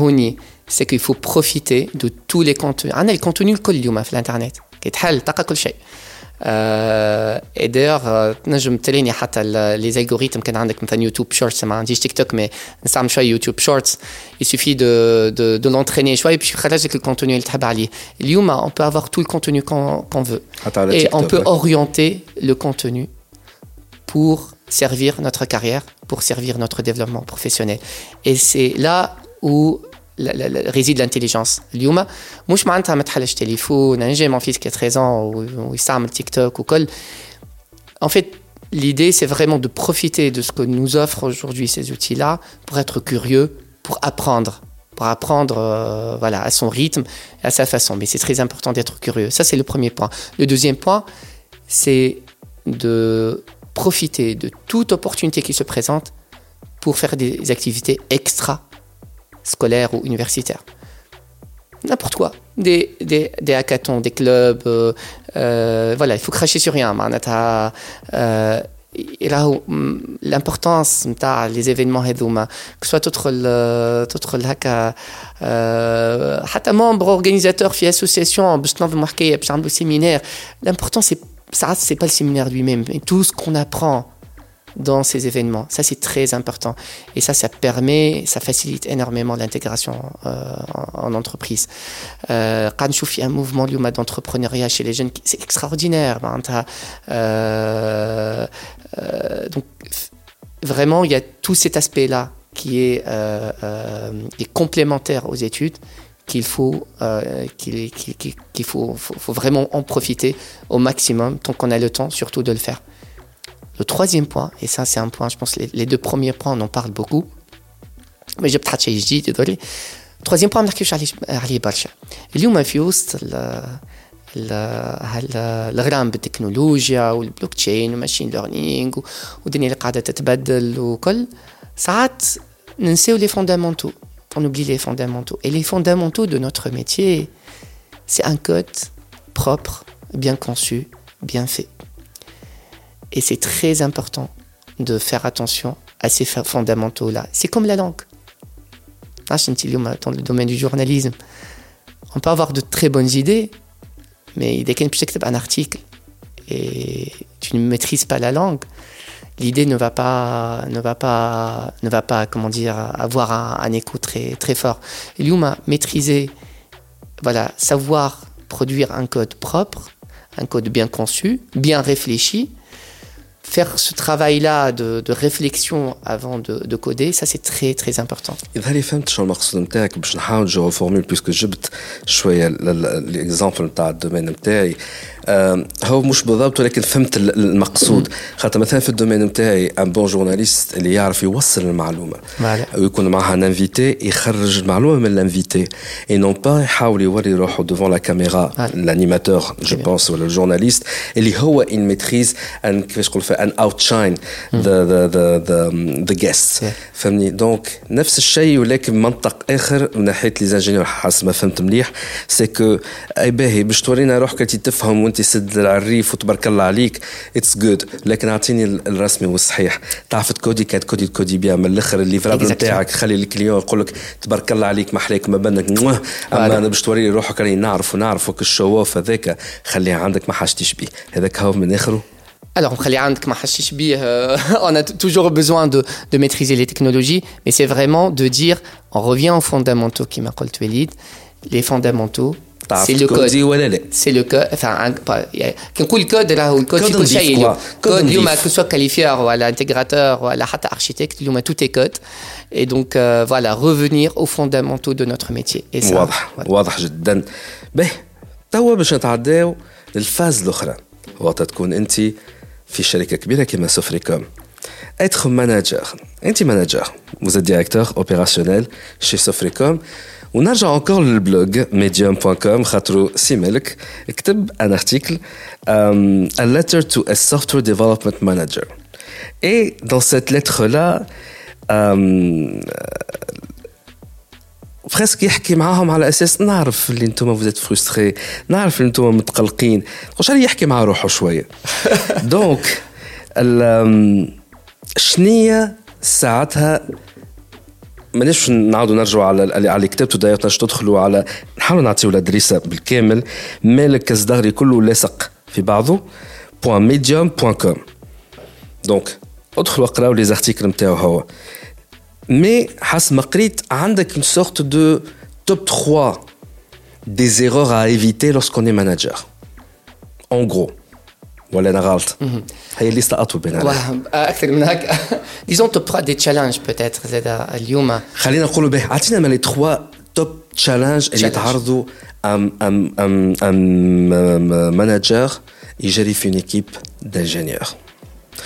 C: c'est qu'il faut profiter de tous les contenus. On a les contenus le hein, l'internet. كيتحل تلقى كل شيء اي دايوغ تنجم تليني حتى لي زالغوريتم كان عندك مثلا يوتيوب شورتس ما عنديش تيك توك مي نستعمل شويه يوتيوب شورتس يسوفي دو دو دو لونتريني شويه باش يخرج لك الكونتوني اللي تحب عليه اليوم اون بو افوار تو الكونتوني كون فو et on peut orienter le contenu pour servir notre carrière, pour servir notre développement professionnel. Et c'est là où réside l'intelligence اليوم مش معناتها ما تحلش تليفون انا جاي mon fils qui a 13 ans ويستعمل تيك توك وكل en fait l'idée c'est vraiment de profiter de ce que nous offrent aujourd'hui ces outils là pour être curieux pour apprendre pour apprendre euh, voilà à son rythme à sa façon mais c'est très important d'être curieux ça c'est le premier point le deuxième point c'est de profiter de toute opportunité qui se présente pour faire des activités extra scolaire ou universitaire. N'importe quoi. Des, des, des, hackathons, des clubs. Euh, euh, voilà, il faut cracher sur rien. Euh, et là, l'importance les événements que soit tout le haka حتى membre organisateur في association باش تنظم حكايه باش نعملوا séminaire l'important c'est ça c'est pas le séminaire lui-même mais tout ce qu'on apprend dans ces événements. Ça, c'est très important. Et ça, ça permet, ça facilite énormément l'intégration euh, en, entreprise. Quand je fais un mouvement d'entrepreneuriat chez les jeunes, c'est extraordinaire. Ben, euh, euh, donc, vraiment, il y a tout cet aspect-là qui est, complémentaire aux études qu'il faut, qu'il faut vraiment en profiter au maximum tant qu'on a le temps, surtout de le faire. Le troisième point, et ça c'est un point, je pense les, les deux premiers points on en parle beaucoup, mais j'ai peut-être شيء جديد désolé. troisième point ما نحكيوش عليه عليه برشا. اليوم في وسط الغرام بالتكنولوجيا والبلوك تشين والماشين ليرنينغ والدنيا اللي قاعده تتبدل وكل ساعات ننساو لي فوندامونتو on oublie les fondamentaux et les fondamentaux de notre métier c'est un code propre bien conçu bien fait et c'est très important de faire attention à ces fondamentaux-là. C'est comme la langue. Ah, dans le domaine du journalisme, on peut avoir de très bonnes idées, mais dès y a un article et tu ne maîtrises pas la langue, l'idée ne va pas, ne va pas, ne va pas, comment dire, avoir un, écho très, très fort. Lyouma, maîtriser, voilà, savoir produire un code propre, un code bien conçu, bien réfléchi, faire ce travail-là de, de, réflexion avant de, de coder, ça c'est très très important.
B: إذا لي فهمت شو المقصود نتاعك باش نحاول جو فورمول بيسكو جبت شويه ليكزامبل نتاع الدومين نتاعي هو مش بالضبط ولكن فهمت المقصود خاطر مثلا في الدومين نتاعي ان بون جورناليست اللي يعرف يوصل المعلومه ويكون معها ان انفيتي يخرج المعلومه من الانفيتي اي نون با يحاول يوري روحه ديفون لا كاميرا الانيماتور جو بونس ولا الجورناليست اللي هو ان ميتريز ان كيفاش نقول ان اوتشاين ذا ذا ذا ذا جيست فهمني؟ دونك نفس الشيء ولكن منطق آخر من ناحية لي زانجينيور حسب ما فهمت مليح. سي كو أي باهي باش تورينا روحك تفهم وأنت سد العريف وتبارك الله عليك اتس جود لكن أعطيني الرسمي والصحيح. تعرف تكودي كانت كودي تكودي بيها من الأخر الليفرابل نتاعك خلي الكليون يقول لك تبارك الله عليك محليك ما بينك أما أنا باش توري روحك راني نعرف ونعرفك الشواف هذاك خليها عندك ما حاجتيش بيه. هذاك هو من آخره.
C: Alors, [LAUGHS] on a toujours besoin de, de, maîtriser les technologies, mais c'est vraiment de dire, on revient aux fondamentaux qui m'a les fondamentaux, c'est le code c'est le code enfin كنقول كود راهو الكود في كل شيء اليوم كود اليوم que soit qualifieur ولا intégrateur ولا حتى architecte اليوم tout est code et donc euh, voilà revenir aux fondamentaux de notre métier
B: et ça واضح واضح جدا به توا باش نتعداو للفاز الاخرى وقت تكون انت في شركه كبيره كما سوفريكوم être manager انت manager vous êtes directeur opérationnel chez Sofricom ونرجع encore للبلوج medium.com خاطرو سي ملك كتب ان ارتيكل a letter to a software development manager et dans cette lettre là بريسك يحكي معاهم على أساس نعرف اللي أنتم فوزيت فرستري نعرف اللي أنتم متقلقين. واش يحكي مع روحه شوية؟ [LAUGHS] دونك شنية ساعتها؟ مانيش نعاودوا نرجعوا على على اللي كتبته داير تدخلوا على نحاولوا نعطيو الادريسه بالكامل مالك الزدغري كله لاصق في بعضه بوان ميديوم بوان كوم دونك ادخلوا اقراو لي زارتيكل نتاعو هو. مي حسب ما قريت عندك une sorte de top 3 des erreurs à éviter lorsqu'on est manager en gros ولا انا غلط هي الليسته اطول بين
C: اكثر من هكا ديزون توب 3 دي تشالنج بوتيتر زاد اليوم
B: خلينا نقولوا به اعطينا ما لي 3 توب تشالنج اللي يتعرضوا ام ام ام ام مانجر يجري في ايكيب دانجينيور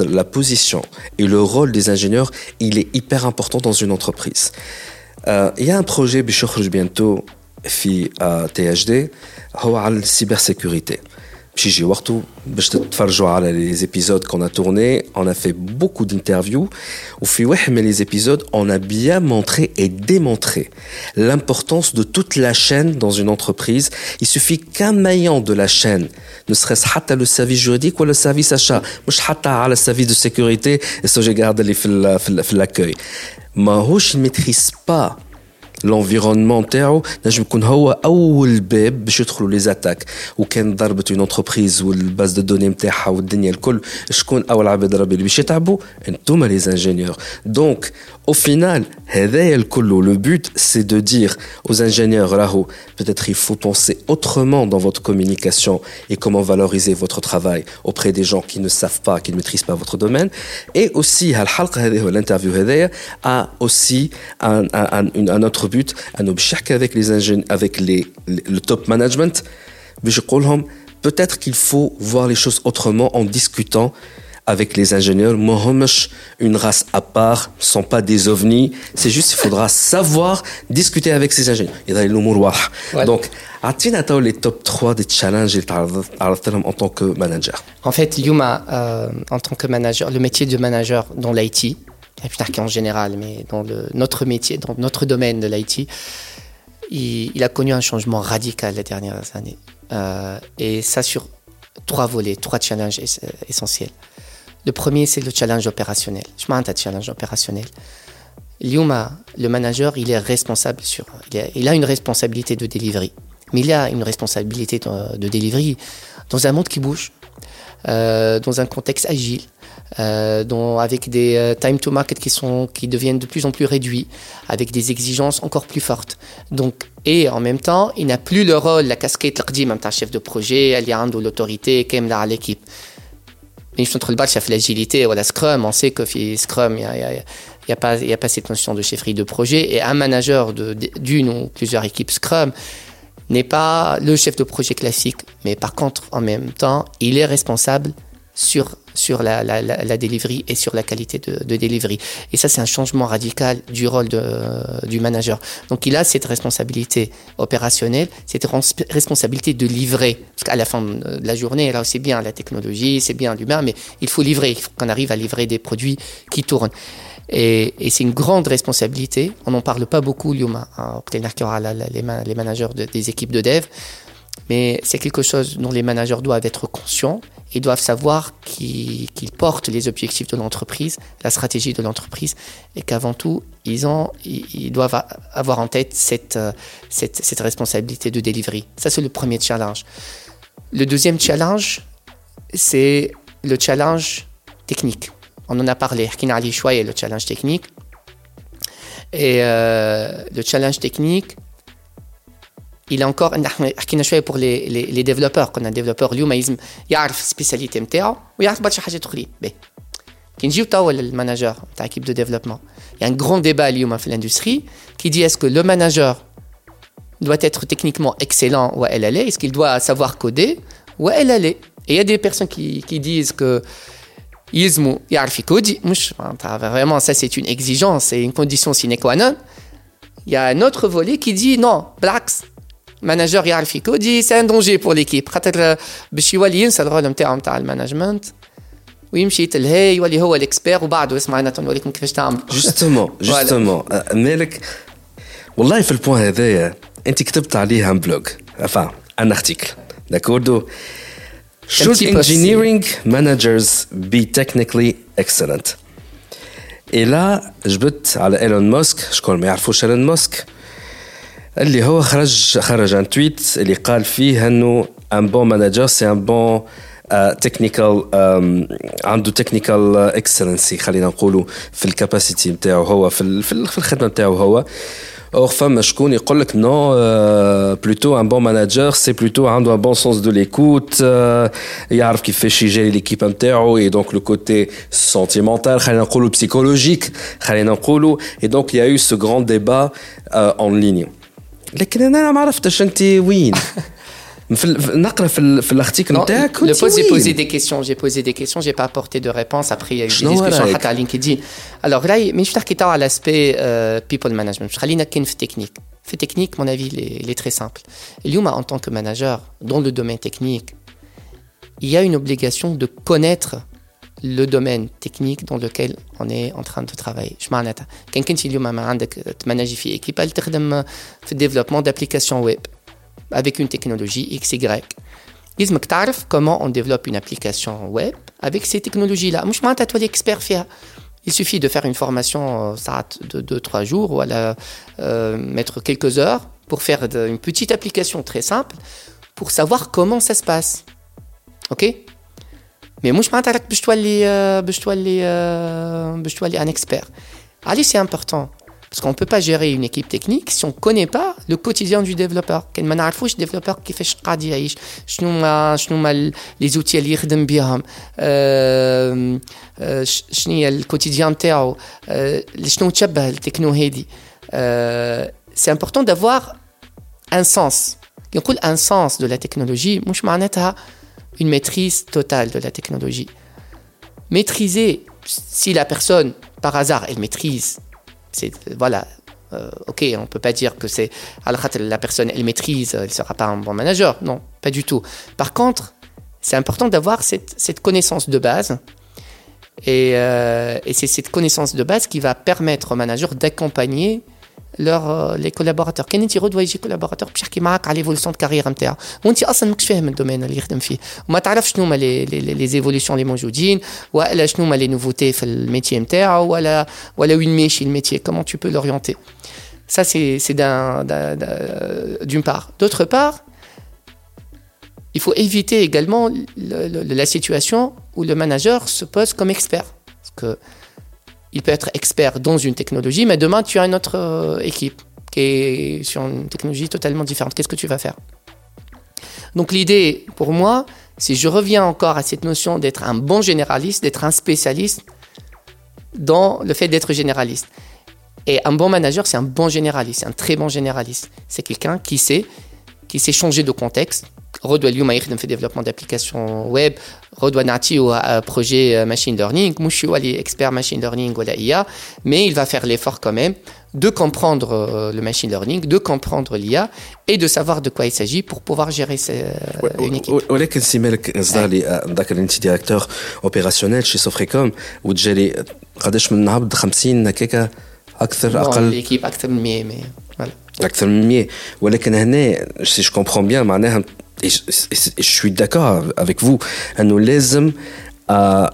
B: la position et le rôle des ingénieurs, il est hyper important dans une entreprise. Euh, il y a un projet bientôt, fi euh, THD, la cybersécurité. Gigi Wartou, bah, les épisodes qu'on a tournés, on a fait beaucoup d'interviews. Au Mais les épisodes, on a bien montré et démontré l'importance de toute la chaîne dans une entreprise. Il suffit qu'un maillant de la chaîne, ne serait-ce pas le service juridique ou le service achat, pas le service de sécurité, et ça, je garde l'accueil. Mahosh ne maîtrise pas l'environnement تاعو نجم يكون هو اول باب باش يدخلوا لي زاتاك وكان ضربت اون انتربريز والباز دو دوني نتاعها والدنيا الكل شكون اول عباد ربي اللي باش يتعبوا انتوما لي انجينيور دونك au final هذايا الكل le but c'est de dire aux ingénieurs راهو peut-être il faut penser autrement dans votre communication et comment valoriser votre travail auprès des gens qui ne savent pas qui ne maîtrisent pas votre domaine et aussi هالحلقه هذه l'interview هذايا a aussi un, un, un, un autre but انه باش يحكي avec les ingénieurs avec les, le top management باش يقول peut-être qu'il faut voir les choses autrement en discutant avec les ingénieurs. Mohamesh, une race à part, ne sont pas des ovnis. C'est juste, il faudra [LAUGHS] savoir discuter avec ces ingénieurs. Il y a Donc, as-tu les top 3 des challenges en tant que manager
C: En fait, Yuma, euh, en tant que manager, le métier de manager dans l'IT, en général, mais dans notre métier, dans notre domaine de l'IT, il, a connu un changement radical les dernières années. Euh, et ça sur trois volets, trois challenges essentiels. Le premier, c'est le challenge opérationnel. Je m'en challenge opérationnel. Liuma, le manager, il est responsable sur. Il a, une responsabilité de delivery. Mais il a une responsabilité de, de delivery dans un monde qui bouge, euh, dans un contexte agile, euh, avec des euh, time to market qui, sont, qui deviennent de plus en plus réduits, avec des exigences encore plus fortes. Donc, et en même temps, il n'a plus le rôle, la casquette, le chef de projet, alliant de l'autorité, qui à l'équipe. Mais entre le chef l'agilité la Scrum, on sait que Scrum, il n'y a, y a, pas, y a pas cette notion de chefferie de projet. Et un manager d'une ou plusieurs équipes Scrum n'est pas le chef de projet classique, mais par contre, en même temps, il est responsable sur sur la, la, la, delivery et sur la qualité de, de. Et ça, c'est un changement radical du rôle de, du manager. Donc, il a cette responsabilité opérationnelle, cette responsabilité de livrer. Parce qu'à la fin de la journée, là, c'est bien la technologie, c'est bien l'humain, mais il faut livrer. Il faut qu'on arrive à livrer des produits qui tournent. Et, et c'est une grande responsabilité. On n'en parle pas beaucoup, Lyuma, hein, les managers des équipes de dev. Mais c'est quelque chose dont les managers doivent être conscients ils doivent savoir qu'ils portent les objectifs de l'entreprise, la stratégie de l'entreprise, et qu'avant tout, ils, ont, ils, doivent avoir en tête cette, cette, cette responsabilité de delivery. Ça, c'est le premier challenge. Le deuxième challenge, c'est le challenge technique. on en a parlé, et le challenge technique. Et euh, le challenge technique, il est encore pour les, les, les développeurs qu'on a développeur اليوم يلزم يعرف السبيسياليتي نتاعو ويعرف برشا حاجات اخرين باهي كي نجيو توا للماناجور تاع équipe de développement il y a un grand débat اليوم في l'industrie qui dit est-ce que le manager doit être techniquement excellent ou elle allait est-ce qu'il doit savoir coder ou elle allait et il y a des personnes qui, qui disent que يلزموا يعرف يكودي مش vraiment ça c'est une exigence c'est une condition sine qua non il y a un autre volet qui dit non بالعكس manager يعرف يكودي c'est un danger pour l'équipe. خاطر باش يولي ينسى الرول نتاعو نتاع المانجمنت ويمشي يتلهي يولي هو الإكسبير وبعده اسمع أنا نوريكم كيفاش تعمل.
B: جوستومون جوستومون [LAUGHS] مالك والله في البوان هذايا أنت كتبت عليه ان بلوج enfin un article d'accord Should engineering managers be technically excellent? Et là, جبت على إيلون ماسك شكون ما يعرفوش إيلون ماسك؟ اللي هو خرج خرج ان تويت اللي قال فيه انه ان بون مانجر سي ان بون تكنيكال عنده تكنيكال اكسلنسي خلينا نقولوا في الكاباسيتي نتاعو هو في في الخدمه نتاعو هو اور فما شكون يقول لك نو بلوتو ان بون مانجر سي بلوتو عنده ان بون سونس دو ليكوت يعرف كيفاش يجري ليكيب نتاعو اي دونك لو كوتي سونتيمونتال خلينا نقولوا بسيكولوجيك خلينا نقولوا اي دونك يا يو سو غراند ديبا اون ليني لكن انا ما عرفتش انت وين نقرا في في الارتيكل نتاعك
C: le poste j'ai posé des questions j'ai posé des questions j'ai pas apporté de réponse après il y a eu des discussions حتى على LinkedIn alors là مش تحكي تاع على l'aspect uh, people management مش خلينا كاين في التكنيك في التكنيك mon avis il est, très simple اليوم en tant que manager dans le domaine technique il y a une obligation de connaître le domaine technique dans lequel on est en train de travailler Je معناتها كان كنت اليوم ما عندك تمانجي في équipe تخدم في développement d'applications web avec une technologie XY. لازمك تعرف comment on développe une application web avec ces technologies-là. مش معناتها تولي expert فيها. Il suffit de faire une formation de 2-3 jours ou à la, euh, mettre quelques heures pour faire une petite application très simple pour savoir comment ça se passe. Ok Mais مش معناتها راك باش تولي باش تولي باش تولي un expert. Allez, c'est important. Parce qu'on ne peut pas gérer une équipe technique si on ne connaît pas le quotidien du développeur. كان ما نعرفوش الديفلوبر كيفاش قاعد يعيش شنو ما شنو ما لي زوتي اللي يخدم بهم شنو هي الكوتيديان نتاعو شنو تشبه التكنو هادي سي امبورطون دافوار ان سونس كي نقول ان سونس دو لا تكنولوجي مش معناتها une maîtrise totale de la technologie. Maîtriser, si la personne, par hasard, elle maîtrise c'est voilà. Euh, ok, on peut pas dire que c'est la personne elle maîtrise, elle sera pas un bon manager. Non, pas du tout. Par contre, c'est important d'avoir cette, cette, connaissance de base. Et, euh, et c'est cette connaissance de base qui va permettre au manager d'accompagner leur les collaborateurs كان انت غدوه يجي كولابوراتور باش يحكي معاك على ليفولوسيون كارير نتاعو وانت اصلا ماكش فاهم الدومين اللي يخدم فيه وما تعرفش شنو هما لي لي زيفولوسيون اللي موجودين ولا شنو هما لي نوفوتي في الميتي نتاعو ولا ولا وين ماشي الميتي كومون تو بو لورينتي Ça, c'est d'une part. D'autre part, il faut éviter également le, le, la situation où le manager se pose comme expert. Parce que il peut être expert dans une technologie, mais demain, tu as une autre euh, équipe qui est sur une technologie totalement différente. Qu'est-ce que tu vas faire? Donc l'idée, pour moi, si je reviens encore à cette notion d'être un bon généraliste, d'être un spécialiste dans le fait d'être généraliste. Et un bon manager, c'est un bon généraliste, c'est un très bon généraliste. C'est quelqu'un qui sait, qui sait changer de contexte, Rodwa اليوم يخدم في développement d'applications web Rodwa نعطيه un projet machine learning مش هو اللي expert machine learning ولا IA mais il va faire l'effort quand même de comprendre le machine learning de comprendre l'IA et de savoir de quoi il s'agit pour pouvoir gérer une équipe
B: ولكن سي مالك زدالي نذكر انت ديريكتور اوبيراسيونيل شي سوفريكوم وتجري قداش من عبد 50 هكاك اكثر اقل
C: ليكيب اكثر من 100
B: اكثر من 100 ولكن هنا سي جو كومبرون بيان معناها et je, suis d'accord avec vous, nous لازم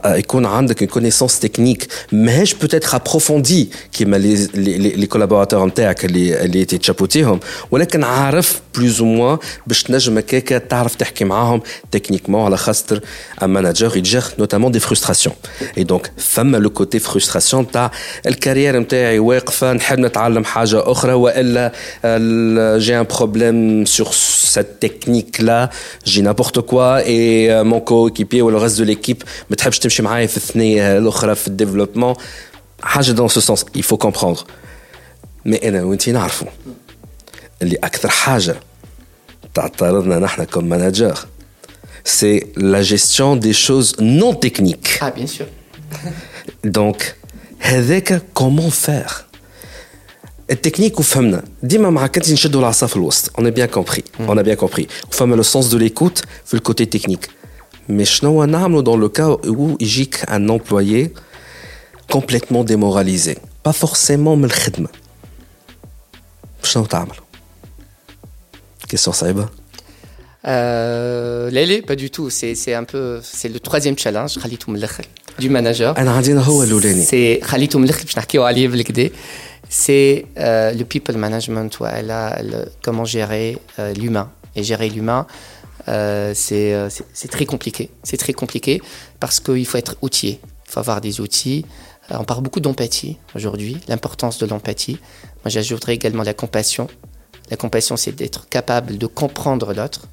B: يكون عندك une connaissance technique ماهيش peut-être approfondie كيما les les les collaborateurs نتاعك اللي اللي تشابوتيهم ولكن عارف plus ou moins باش تنجم هكاك تعرف تحكي معاهم تكنيكمون على خاطر un manager يتجر notamment des frustrations et donc فما le côté frustration تاع الكارير نتاعي واقفه نحب نتعلم حاجه اخرى والا j'ai un problème sur cette technique là j'ai n'importe quoi et mon coéquipier ou le reste de l'équipe ما تحبش تمشي معايا في الثنيه الاخرى في الديفلوبمون حاجه دون سو سونس il faut comprendre مي انا وانت نعرفوا اللي اكثر حاجه تعترضنا نحن كم مانجر سي لا جيستيون دي شوز نون تكنيك
C: اه بيان سور
B: دونك هذاك كومون فير التكنيك وفهمنا ديما مع كنت نشدوا العصا في الوسط اون بيان كومبري اون بيان كومبري وفما لو سونس دو ليكوت في الكوتي تكنيك Mais dans le cas où il y a un employé complètement démoralisé, pas forcément le khidma. شنو تعمل؟ Question Saïba
C: euh, Lélé, pas du tout. C'est un peu, c'est le troisième challenge, Khalitoum du manager. C'est Khalitoum c'est euh, le people management, comment gérer euh, l'humain. Et gérer l'humain, euh, c'est très compliqué. C'est très compliqué parce qu'il faut être outillé. Il faut avoir des outils. On parle beaucoup d'empathie aujourd'hui, l'importance de l'empathie. Moi, j'ajouterais également la compassion. La compassion, c'est d'être capable de comprendre l'autre,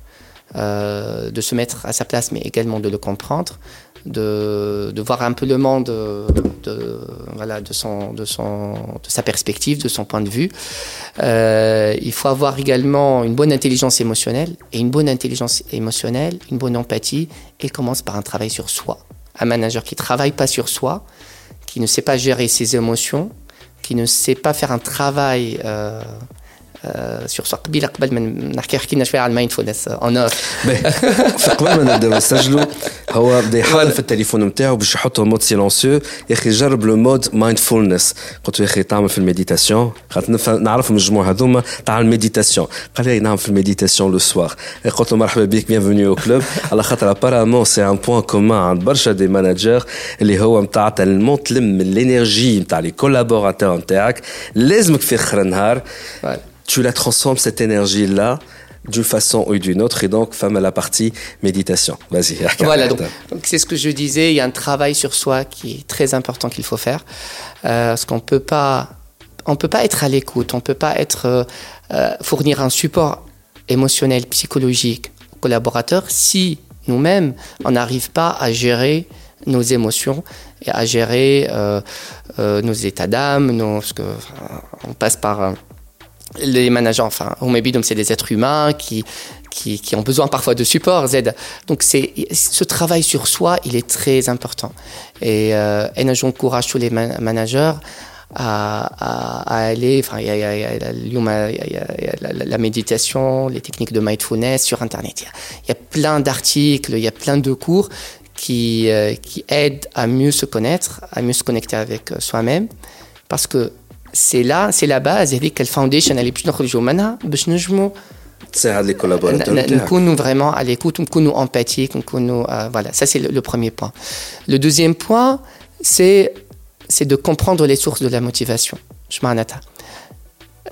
C: de se mettre à sa place, mais également de le comprendre, de, de, voir un peu le monde de, voilà, de, son, de, son, de sa perspective, de son point de vue. Euh, il faut avoir également une bonne intelligence émotionnelle. Et une bonne intelligence émotionnelle, une bonne empathie, elle commence par un travail sur soi. Un manager qui travaille pas sur soi, qui ne sait pas gérer ses émotions, qui ne sait pas faire un travail euh, سيغ سوا قبيلة قبل ما نحكي حكينا شوية على المايندفولنس اون اوف
B: قبل ما نبداو نسجلوا هو بدا يحل [LAUGHS] في التليفون نتاعو باش يحطه مود سيلونسيو يا أخي جرب لو مود مايندفولنس قلت له يا أخي تعمل في المديتاسيون. خاطر نعرف من الجموع هذوما. تاع المديتاسيون. قال لي نعمل في المديتاسيون لو سوار قلت له مرحبا بك بيانفوني أو كلوب على خاطر ابارامون سي ان بوان كومان عند برشا دي ماناجر اللي هو نتاع تلمون تلم الإنرجي نتاع لي كولابوراتور نتاعك. لازمك في آخر النهار tu la transformes cette énergie-là d'une façon ou d'une autre. Et donc, femme à la partie méditation. Vas-y.
C: Voilà, donc c'est ce que je disais. Il y a un travail sur soi qui est très important qu'il faut faire. Euh, parce qu'on peut pas, on peut pas être à l'écoute. On peut pas être euh, euh, fournir un support émotionnel, psychologique aux collaborateurs si nous-mêmes on n'arrive pas à gérer nos émotions et à gérer euh, nos états d'âme, nos, parce que on passe par les managers, enfin, donc c'est des êtres humains qui, qui, ont besoin parfois de support, Z. Donc, c'est, ce travail sur soi, il est très important. Et, euh, et j'encourage tous les managers à, aller, enfin, il y a, la, méditation, les techniques de mindfulness sur Internet. Il y a, plein d'articles, il y a plein de cours qui, euh, qui aident à mieux se connaître, à mieux se connecter avec soi-même. Parce que c'est là, c'est la base هذيك الفاونديشن اللي باش نخرجوا منها باش نجموا
B: تساعد les collaborateurs
C: نكونوا vraiment à l'écoute نكونوا empathiques نكونوا euh, voilà ça c'est le, le premier point le deuxième point c'est c'est de comprendre les sources de la motivation je معناتها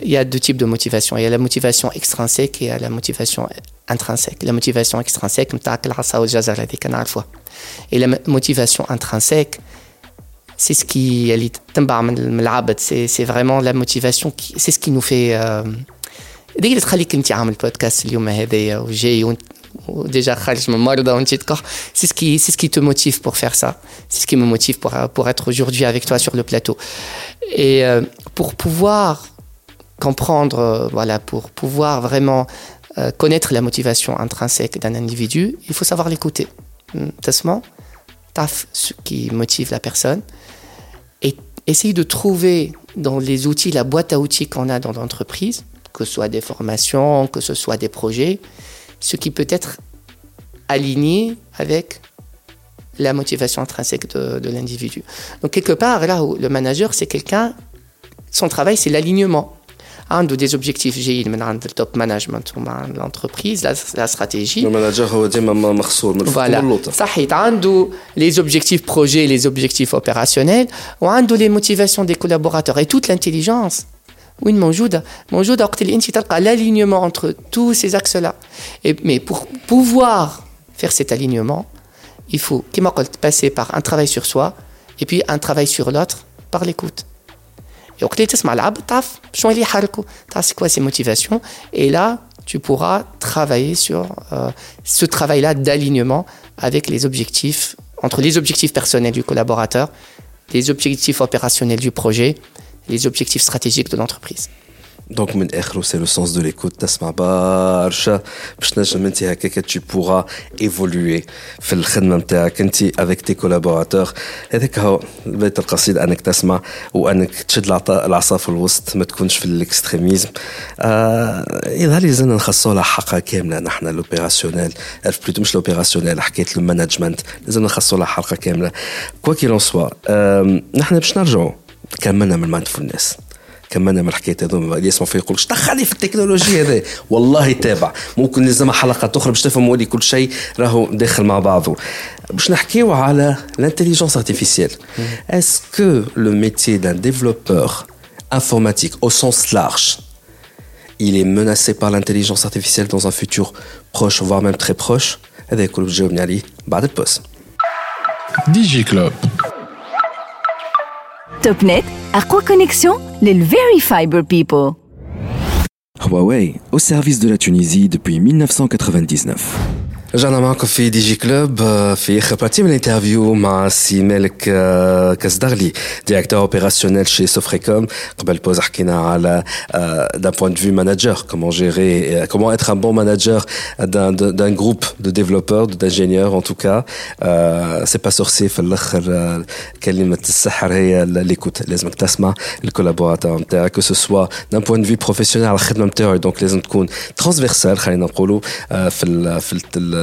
C: il y a deux types de motivation il y a la motivation extrinsèque et la motivation intrinsèque la motivation extrinsèque نتاعك العصا والجزر هذيك نعرفوها et la motivation intrinsèque c'est ce qui c'est vraiment la motivation c'est ce qui nous fait ديك اللي تخليك انت عامل بودكاست اليوم هذايا وجاي déjà خارج من مرضى وانت تكح c'est ce qui c'est ce qui te motive pour faire ça c'est ce qui me motive pour pour être aujourd'hui avec toi sur le plateau et euh, pour pouvoir comprendre euh, voilà pour pouvoir vraiment euh, connaître la motivation intrinsèque d'un individu il faut savoir l'écouter تسمع taf ce qui motive la personne essayer de trouver dans les outils, la boîte à outils qu'on a dans l'entreprise, que ce soit des formations, que ce soit des projets, ce qui peut être aligné avec la motivation intrinsèque de, l'individu. Donc quelque part, là où le manager, c'est quelqu'un, son travail, c'est l'alignement عنده des objectifs جايين من عند التوب مانجمنت ومع l'entreprise la stratégie
B: المانجر هو ديما مخصور من الفوق
C: voilà.
B: واللوطه
C: صحيت عنده les objectifs projets les objectifs opérationnels وعنده les motivations des collaborateurs et toute l'intelligence وين موجودة موجودة وقت اللي انت تلقى l'alignement entre tous ces axes là et mais pour pouvoir faire cet alignement il faut كما قلت passer par un travail sur soi et puis un travail sur l'autre par l'écoute et وقت اللي تسمع العبد تعرف شنو اللي يحركه تعرف c'est quoi ses motivations et là tu pourras travailler sur euh, ce travail-là d'alignement avec les objectifs, entre les objectifs personnels du collaborateur, les objectifs opérationnels du projet, les objectifs stratégiques de l'entreprise.
B: دونك من اخره سي لو سونس دو ليكوت تسمع برشا باش تنجم أنت هكاك tu pourras ايفولوي في الخدمة نتاعك. أنت افيك تي كولابوراتور هذاك هو بيت القصيد أنك تسمع وأنك تشد العصا في الوسط ما تكونش في الإكستريميزم. آه يظهر لي زلنا نخصصوا لها حلقه كاملة. نحن لوبيراسيونيل بلوتو مش لوبيراسيونيل حكاية المانجمنت. لازم نخصصوا لها حلقه كاملة. كوا كيلون سوا نحن باش نرجعوا كملنا من المايندفولنس كملنا من الحكايه هذوما اللي يسمعوا فيه يقول دخلني في التكنولوجيا هذا والله تابع ممكن لازم حلقه اخرى باش تفهموا لي كل شيء راهو داخل مع بعضه باش نحكيو على l'intelligence artificielle est-ce que le métier d'un développeur informatique au sens large il est menacé par l'intelligence artificielle dans un futur proche voire même très proche هذا يكون بتجاوبني
D: TopNet, Aqua Connexion, les Very Fiber People.
A: Huawei, au service de la Tunisie depuis 1999.
B: رجعنا معكم في دي جي كلوب آه، في اخر بارتي من الانترفيو مع سي مالك آه، كاسدغلي ديريكتور اوبيراسيونيل شي سوفريكوم قبل بوز حكينا على دان بوان دو فيو ماناجر كومون جيري كومون اتر ان بون ماناجر دان دان جروب دو ديفلوبور دانجينيور ان تو كا سي با سورسي في الاخر آه، كلمه السحر هي ليكوت لازمك تسمع الكولابوراتور نتاعك كو سو سوا دان بوان دو فيو بروفيسيونيل على الخدمه نتاعو دونك لازم تكون ترانسفيرسال خلينا نقولوا آه، في ال في ال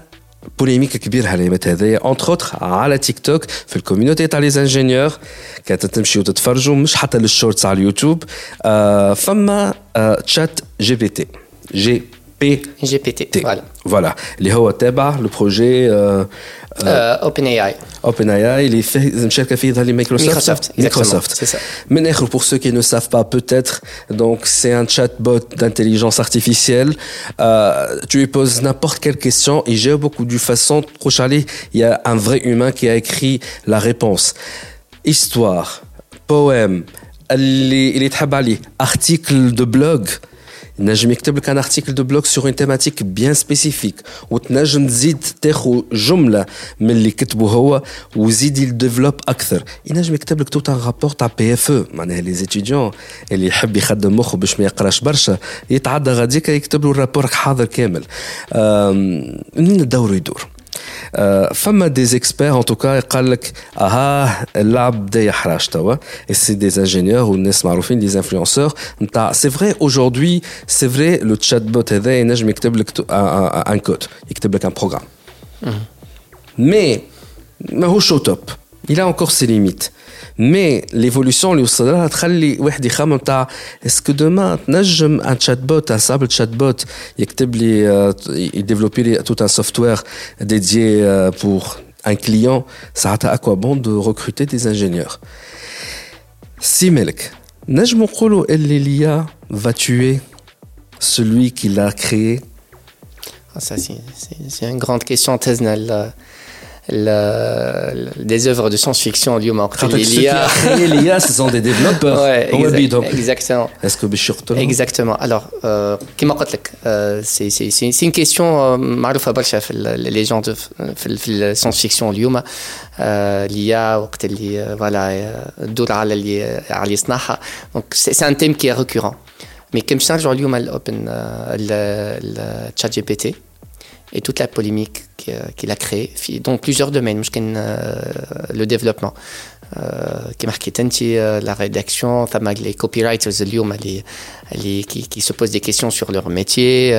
B: بوليميك كبير هالايامات هذايا. اونتر اوتر على تيك توك في الكوميونيتي تاع لي زانجينيور كانت تمشيو تتفرجوا مش حتى للشورتس على اليوتيوب. آه فما آه تشات جي بي تي جي بي
C: GPT,
B: تي
C: voilà.
B: فوالا اللي هو تابع البروجي آه
C: Euh, OpenAI.
B: اوبن اي اي اللي فيه مشاركه فيه ظهر لي مايكروسوفت
C: Microsoft, exactement,
B: مايكروسوفت
C: c'est ça.
B: من اخر pour ceux qui ne savent pas peut-être donc c'est un chatbot d'intelligence artificielle Euh, tu lui poses n'importe quelle question il gère beaucoup de façon trop Charlie il y a un vrai humain qui a écrit la réponse histoire poème اللي اللي تحب عليه article de blog نجم يكتب لك ان ارتيكل دو بلوك سور اون تيماتيك بيان سبيسيفيك وتنجم تزيد تاخذ جمله من اللي كتبه هو وزيد يديفلوب أكثر ينجم يكتب لك توت ان رابور تاع بي اف أو معناها لي زيتيديون اللي يحب يخدم مخه باش ما يقراش برشا يتعدى غاديك يكتب له الرابور حاضر كامل منين الدور يدور فما دي اكسبير ان توكا يقال لك اها اللعب بدا يحرج توا اي سي دي انجينيور والناس معروفين دي انفلونسور نتاع سي فري اaujourd'hui سي فري لو تشات بوت هذا ينجم يكتب لك ان كود يكتب لك ان بروغرام مي ماهوش او توب il a encore ses limites مي ليفولوسيون اللي وصل لها تخلي واحد يخمم تاع اسكو دوما تنجم ان تشات بوت ان سامبل تشات بوت يكتب لي آه، يديفلوبي لي توت ان سوفتوير ديديي بور ان كليون ساعتها اكوا بون دو ريكروتي دي انجينيور سي ملك نجم نقولوا اللي ليا va tuer celui qui l'a créé
C: Ah, ça, c'est- c'est c'est une grande question. Tesna, le- le- des œuvres de science-fiction, اليوم وقت
B: خاطر
C: اللي
B: ceux qui
C: ليا-
B: a créé l'IA ce sont des développeurs
C: Ouais,
B: هما
C: exact-
B: بيدهم
C: exactement.
B: est-ce que باش يقتلهم
C: Exactement. Alors, euh, كما قلت لك euh, c'est c'est c'est c'est une question euh, معروفة برشا في ال- les gens de في ال- في الساينس فيكسيون اليوم آه، ليا وقت اللي آه، فوالا آه، تدور على اللي على اللي يصنعها دونك سي ان تيم كي ريكورون Mais comme ça, aujourd'hui, on a l'open, euh, le, chat GPT et toute la polémique qu'il a créée dans plusieurs domaines, euh, le développement. qui la rédaction, les copywriters qui, qui se posent des questions sur leur métier,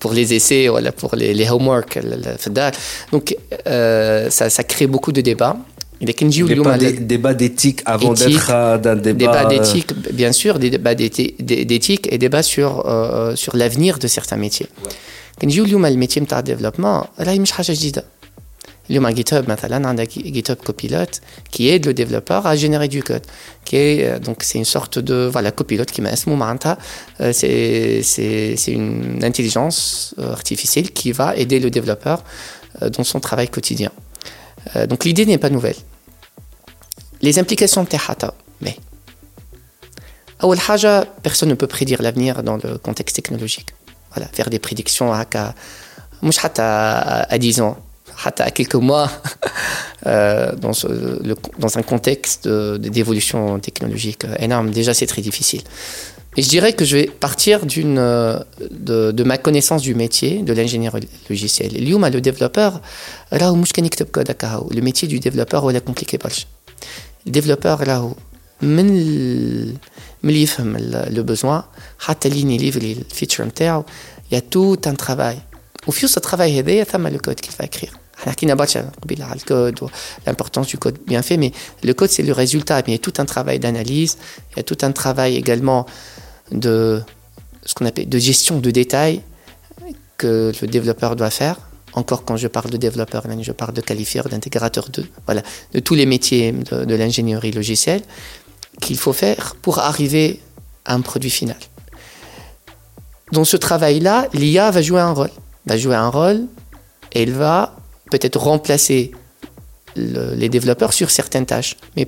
C: pour les essais ou pour les, les homework. Donc ça crée beaucoup de débats.
B: Débat, débat d'éthique avant d'être d'un débat.
C: Débat d'éthique, bien sûr, des débats d'éthique et débat sur, euh, sur l'avenir de certains métiers. Quand je le métier de développement, là, il y a حاجه جديده. اليوم GitHub مثلا عندك GitHub Copilot qui aide le développeur à générer du code qui est euh, donc c'est une sorte de voilà copilote qui m'a معناتها euh, c'est c'est c'est une intelligence artificielle qui va aider le développeur dans son travail quotidien euh, donc l'idée n'est pas nouvelle. Les implications de Tehata, mais. personne ne peut prédire l'avenir dans le contexte technologique. Voilà, faire des prédictions à, à 10 ans, à quelques mois, [LAUGHS] euh, dans, dans, un contexte d'évolution technologique énorme, déjà c'est très difficile. Et je dirais que je vais partir d'une, euh, de, de, ma connaissance du métier, de l'ingénieur logiciel. اليوم le développeur راهو مش كان يكتب كود هكا le métier du développeur هو compliqué برشا le développeur راهو من من اللي يفهم le besoin حتى لين يليفري الفيتشر نتاعو il y a tout un travail وفي ce travail هذايا ثم le code qu'il va écrire احنا حكينا برشا قبيله على الكود l'importance du code bien fait mais le code c'est le résultat mais il y a tout un travail d'analyse il y a tout un travail également de ce qu'on appelle de gestion de détails que le développeur doit faire. Encore quand je parle de développeur, je parle de qualifieur, d'intégrateur, de, voilà, de tous les métiers de, l'ingénierie logicielle qu'il faut faire pour arriver à un produit final. Dans ce travail-là, l'IA va jouer un rôle. Va jouer un rôle et elle va peut-être remplacer les développeurs sur certaines tâches, mais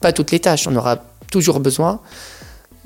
C: pas toutes les tâches. On aura toujours besoin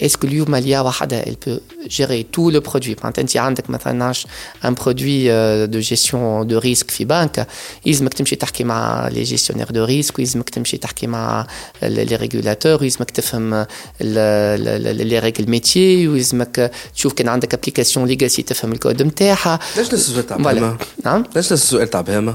C: est-ce que l'IA elle peut gérer tout le produit Par exemple, un produit euh, de gestion de risque في بنك يلزمك تمشي تحكي مع les gestionnaires de risque ويلزمك تمشي تحكي مع les régulateurs ويلزمك تفهم les règles métiers ويلزمك تشوف كان عندك ابليكاسيون ليجاسي تفهم الكود نتاعها
B: ليش السؤال تاع بهيمه؟ نعم ليش السؤال تاع بهيمه؟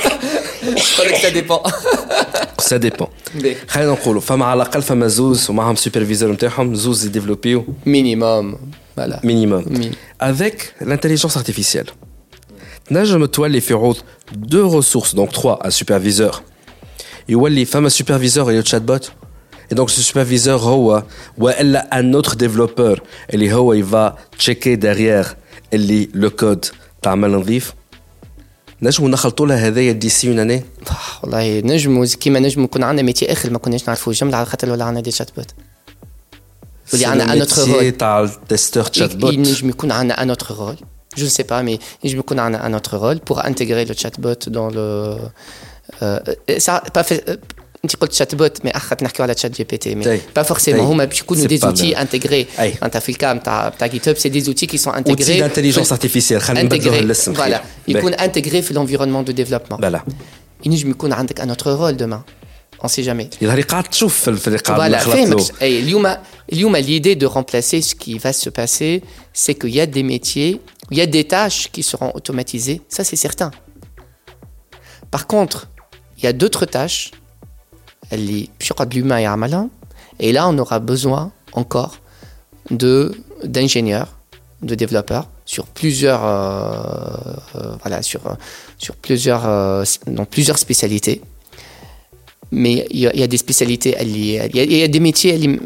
C: يقول لك سا [LAUGHS] ديبون
B: سا ديبون خلينا نقولوا فما على الاقل فما زوز ومعهم سوبرفيزور نتاعهم زوز يديفلوبيو
C: مينيموم
B: Voilà. Minimum. Avec l'intelligence artificielle. نجم تولي في عوض deux ressources, donc trois, un superviseur. يولي فما superviseur et le chatbot. Et donc ce superviseur هو والا un autre développeur اللي هو il va checker derrière اللي le code تعمل نظيف. نجمو نخلطوا لها هذايا ديسي اون اني
C: والله نجمو كيما نجمو يكون عندنا ميتي آخر ما كناش نعرفو جمله على خاطر ولا عندنا دي شات بوت
B: ولي عندنا ان اوتر رول تاع
C: التستور شات بوت نجم يكون عندنا ان اوتر رول جو سي با مي نجم يكون عندنا ان اوتر رول بور انتيغري لو شات بوت دون لو سا با انت قلت شات بوت مي اخذت نحكيو على تشات جي بي تي مي با فورسيمون هما باش يكونوا دي زوتي انتيغري انت في الكام تاع تاع جيت هاب سي دي زوتي كي سون انتيغري
B: اوتي دانتيليجونس ارتيفيسيال خلينا نبدلوا الاسم
C: فوالا يكون انتيغري في الانفيرونمون دو ديفلوبمون
B: فوالا
C: ينجم يكون عندك ان اوتر رول دومان on sait jamais.
B: Il قاعد تشوف في
C: l'idée de remplacer ce qui va se passer, c'est qu'il y a des métiers, il y a des tâches qui seront automatisées, ça c'est certain. Par contre, il y a d'autres tâches, et là on aura besoin encore de d'ingénieurs, de développeurs sur plusieurs, voilà, sur, sur plusieurs, dans plusieurs spécialités. Mais il y, a des spécialités, il y a, des métiers, il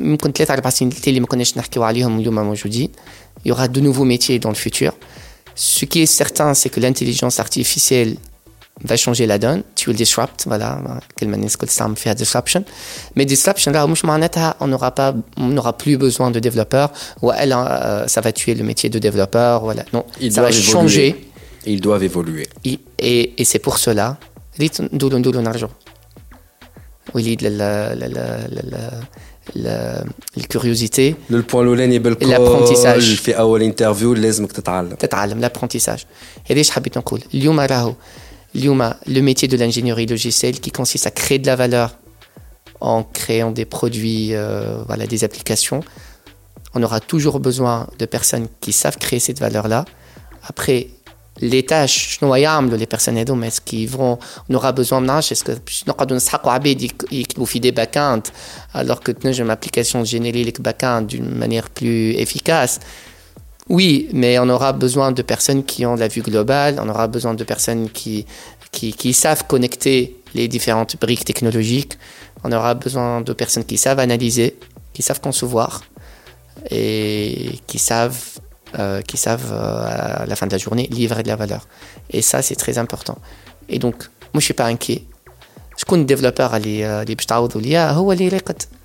C: y aura de nouveaux métiers dans le futur. Ce qui est certain, c'est que l'intelligence artificielle va changer la donne. Tu will disrupt, voilà, quelle faire disruption. Mais disruption, là, on n'aura pas, on n'aura plus besoin de développeurs, ou elle, euh, ça va tuer le métier de développeur, voilà. Non,
B: Ils
C: ça va changer.
B: Ils doivent évoluer.
C: Et, et, et c'est pour cela, وليد الكوريوزيتي
B: للبوان الاولاني بالكل
C: الابرونتيساج
B: في اول انترفيو لازمك تتعلم
C: تتعلم l'apprentissage هذا ايش حبيت نقول اليوم راهو اليوم le métier de l'ingénierie logicielle qui consiste à créer de la valeur en créant des produits euh, voilà des applications on aura toujours besoin de personnes qui savent créer cette valeur là après les tâches شنو يعملوا les personnes هذوما est-ce qu'ils vont on aura besoin de est-ce que نقعدوا نسحقوا عباد يكتبوا في des backends alors que تنجم application générer les backends d'une manière plus efficace oui, mais on aura besoin de personnes qui ont la vue globale, on aura besoin de personnes qui, savent connecter les différentes briques technologiques, on aura besoin de personnes qui savent analyser, qui savent concevoir et qui savent, euh, qui savent euh, à la fin de la journée livrer de la valeur. Et ça, c'est très important. Et donc, moi, je ne suis pas inquiet. Je suis développeur qui est euh,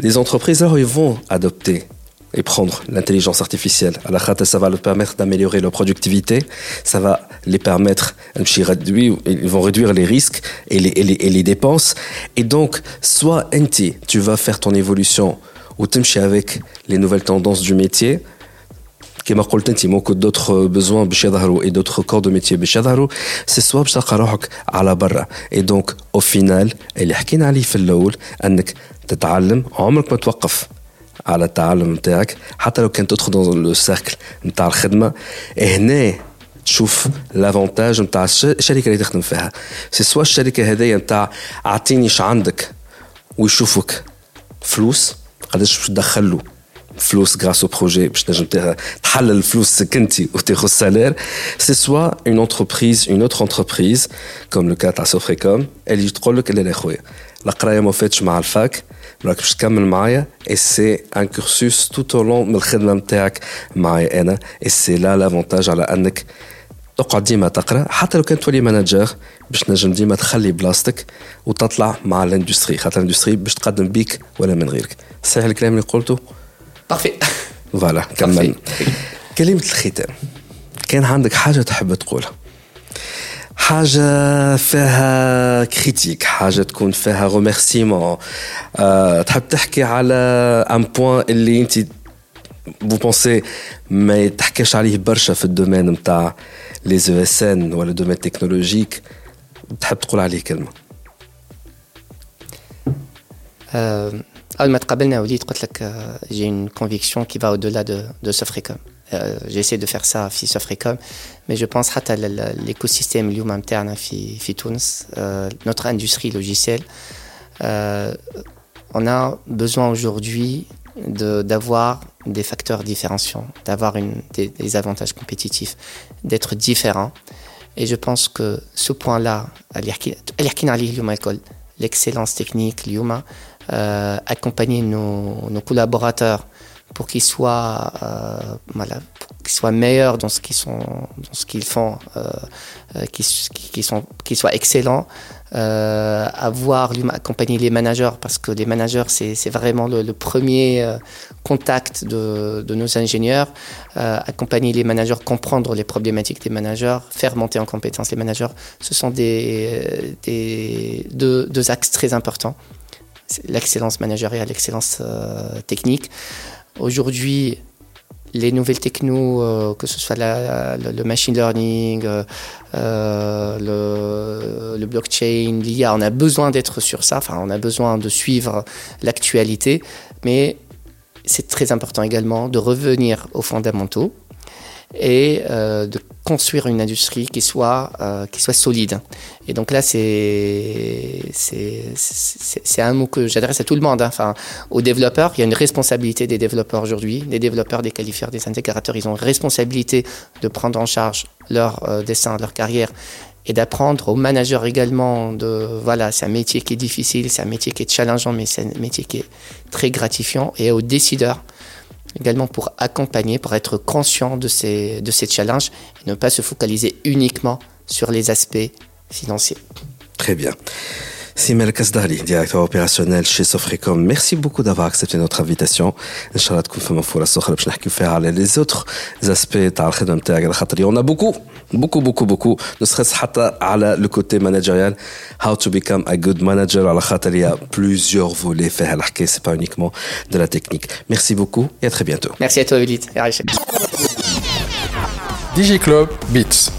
B: les entreprises alors ils vont adopter et prendre l'intelligence artificielle à la khata ça va leur permettre d'améliorer leur productivité ça va les permettre ils vont réduire les risques et les, et les, et les dépenses et donc soit NT tu vas faire ton évolution ou تمشي avec les nouvelles tendances du métier كما قلت انت ممكن دوتر بزوان باش يظهروا اي دوتر كور دو ميتي باش يظهروا سي سوا باش تلقى روحك على برا اي دونك او فينال اللي حكينا عليه في الاول انك تتعلم عمرك ما توقف على التعلم نتاعك حتى لو كان تدخل دون لو سيركل نتاع الخدمة. هنا تشوف لافونتاج نتاع الشركة اللي تخدم فيها. سي سوا الشركة هذيا نتاع أعطيني اش عندك ويشوفك فلوس؟ قداش باش تدخل فلوس غراس أو بروجي باش تنجم تحلل الفلوس كنتي وتاخذ السالير سي سوا اون انتربريز اون اوتر انتربريز كوم لو كا تاع سوفريكوم اللي تقول لك لا خويا القرايه ما فاتش مع الفاك. راك باش تكمل معايا اي سي ان كورسوس توت أو لون من الخدمه نتاعك معايا أنا اي سي لا لافونتاج على انك تقعد ديما تقرا حتى لو كان تولي مانجر باش تنجم ديما تخلي بلاصتك وتطلع مع الاندستري خاطر الاندستري باش تقدم بيك ولا من غيرك صحيح الكلام اللي قلته
C: بارفي
B: فوالا كمل كلمة الختام كان عندك حاجة تحب تقولها حاجة فيها كريتيك حاجة تكون فيها روميرسيمون أه تحب تحكي على ان بوان اللي انت vous pensez ما يتحكيش عليه برشا في الدومين نتاع لي او اس ان ولا دومين تكنولوجيك تحب تقول عليه كلمه
C: أه اول ما تقابلنا وليد قلت لك j'ai une conviction qui va au-delà de, de Sofricom j'essaie de faire ça في Sofricom mais je pense حتى l'écosystème اليوم نتاعنا في في تونس notre industrie logicielle on a besoin aujourd'hui d'avoir des facteurs différenciants, d'avoir des, des, avantages compétitifs, d'être différent. Et je pense que ce point-là, l'excellence technique, l'humain, euh, accompagner nos, nos, collaborateurs pour qu'ils soient, voilà, qu'ils soient meilleurs dans ce qu'ils sont, dans ce qu'ils font, qu'ils sont, qu'ils soient excellents. Euh, avoir accompagner les managers parce que les managers c'est vraiment le, premier euh, contact de, de, nos ingénieurs euh, accompagner les managers comprendre les problématiques des managers faire monter en compétence les managers ce sont des, des deux, deux axes très importants l'excellence managériale l'excellence technique aujourd'hui les nouvelles technos, euh, que ce soit le machine learning, euh, euh, le, blockchain, l'IA, on a besoin d'être sur ça, enfin on a besoin de suivre l'actualité, mais c'est très important également de revenir aux fondamentaux et de construire une industrie qui soit, euh, qui soit solide. Et donc là, c'est, c'est, un mot que j'adresse à tout le monde. Hein. Enfin, aux développeurs, il y a une responsabilité des développeurs aujourd'hui. Les développeurs, des qualifieurs, des intégrateurs, ils ont une responsabilité de prendre en charge leur euh, dessin, leur carrière et d'apprendre aux managers également de voilà c'est un métier qui est difficile c'est un métier qui est challengeant mais c'est un métier qui est très gratifiant et aux décideurs également pour accompagner, pour être conscient de ces, de ces challenges et ne pas se focaliser uniquement sur les aspects financiers.
B: Très bien. Simel Kasdali, directeur opérationnel chez Sofricom, merci beaucoup d'avoir accepté notre invitation. Inch'Allah, les autres aspects On a beaucoup, beaucoup, beaucoup, beaucoup. Ne serait-ce le côté managérial. How to become a good manager. Il y a plusieurs volets. C'est pas uniquement de la technique. Merci beaucoup et à très bientôt.
C: Merci à toi, Ulysse.
E: DJ Club Beats.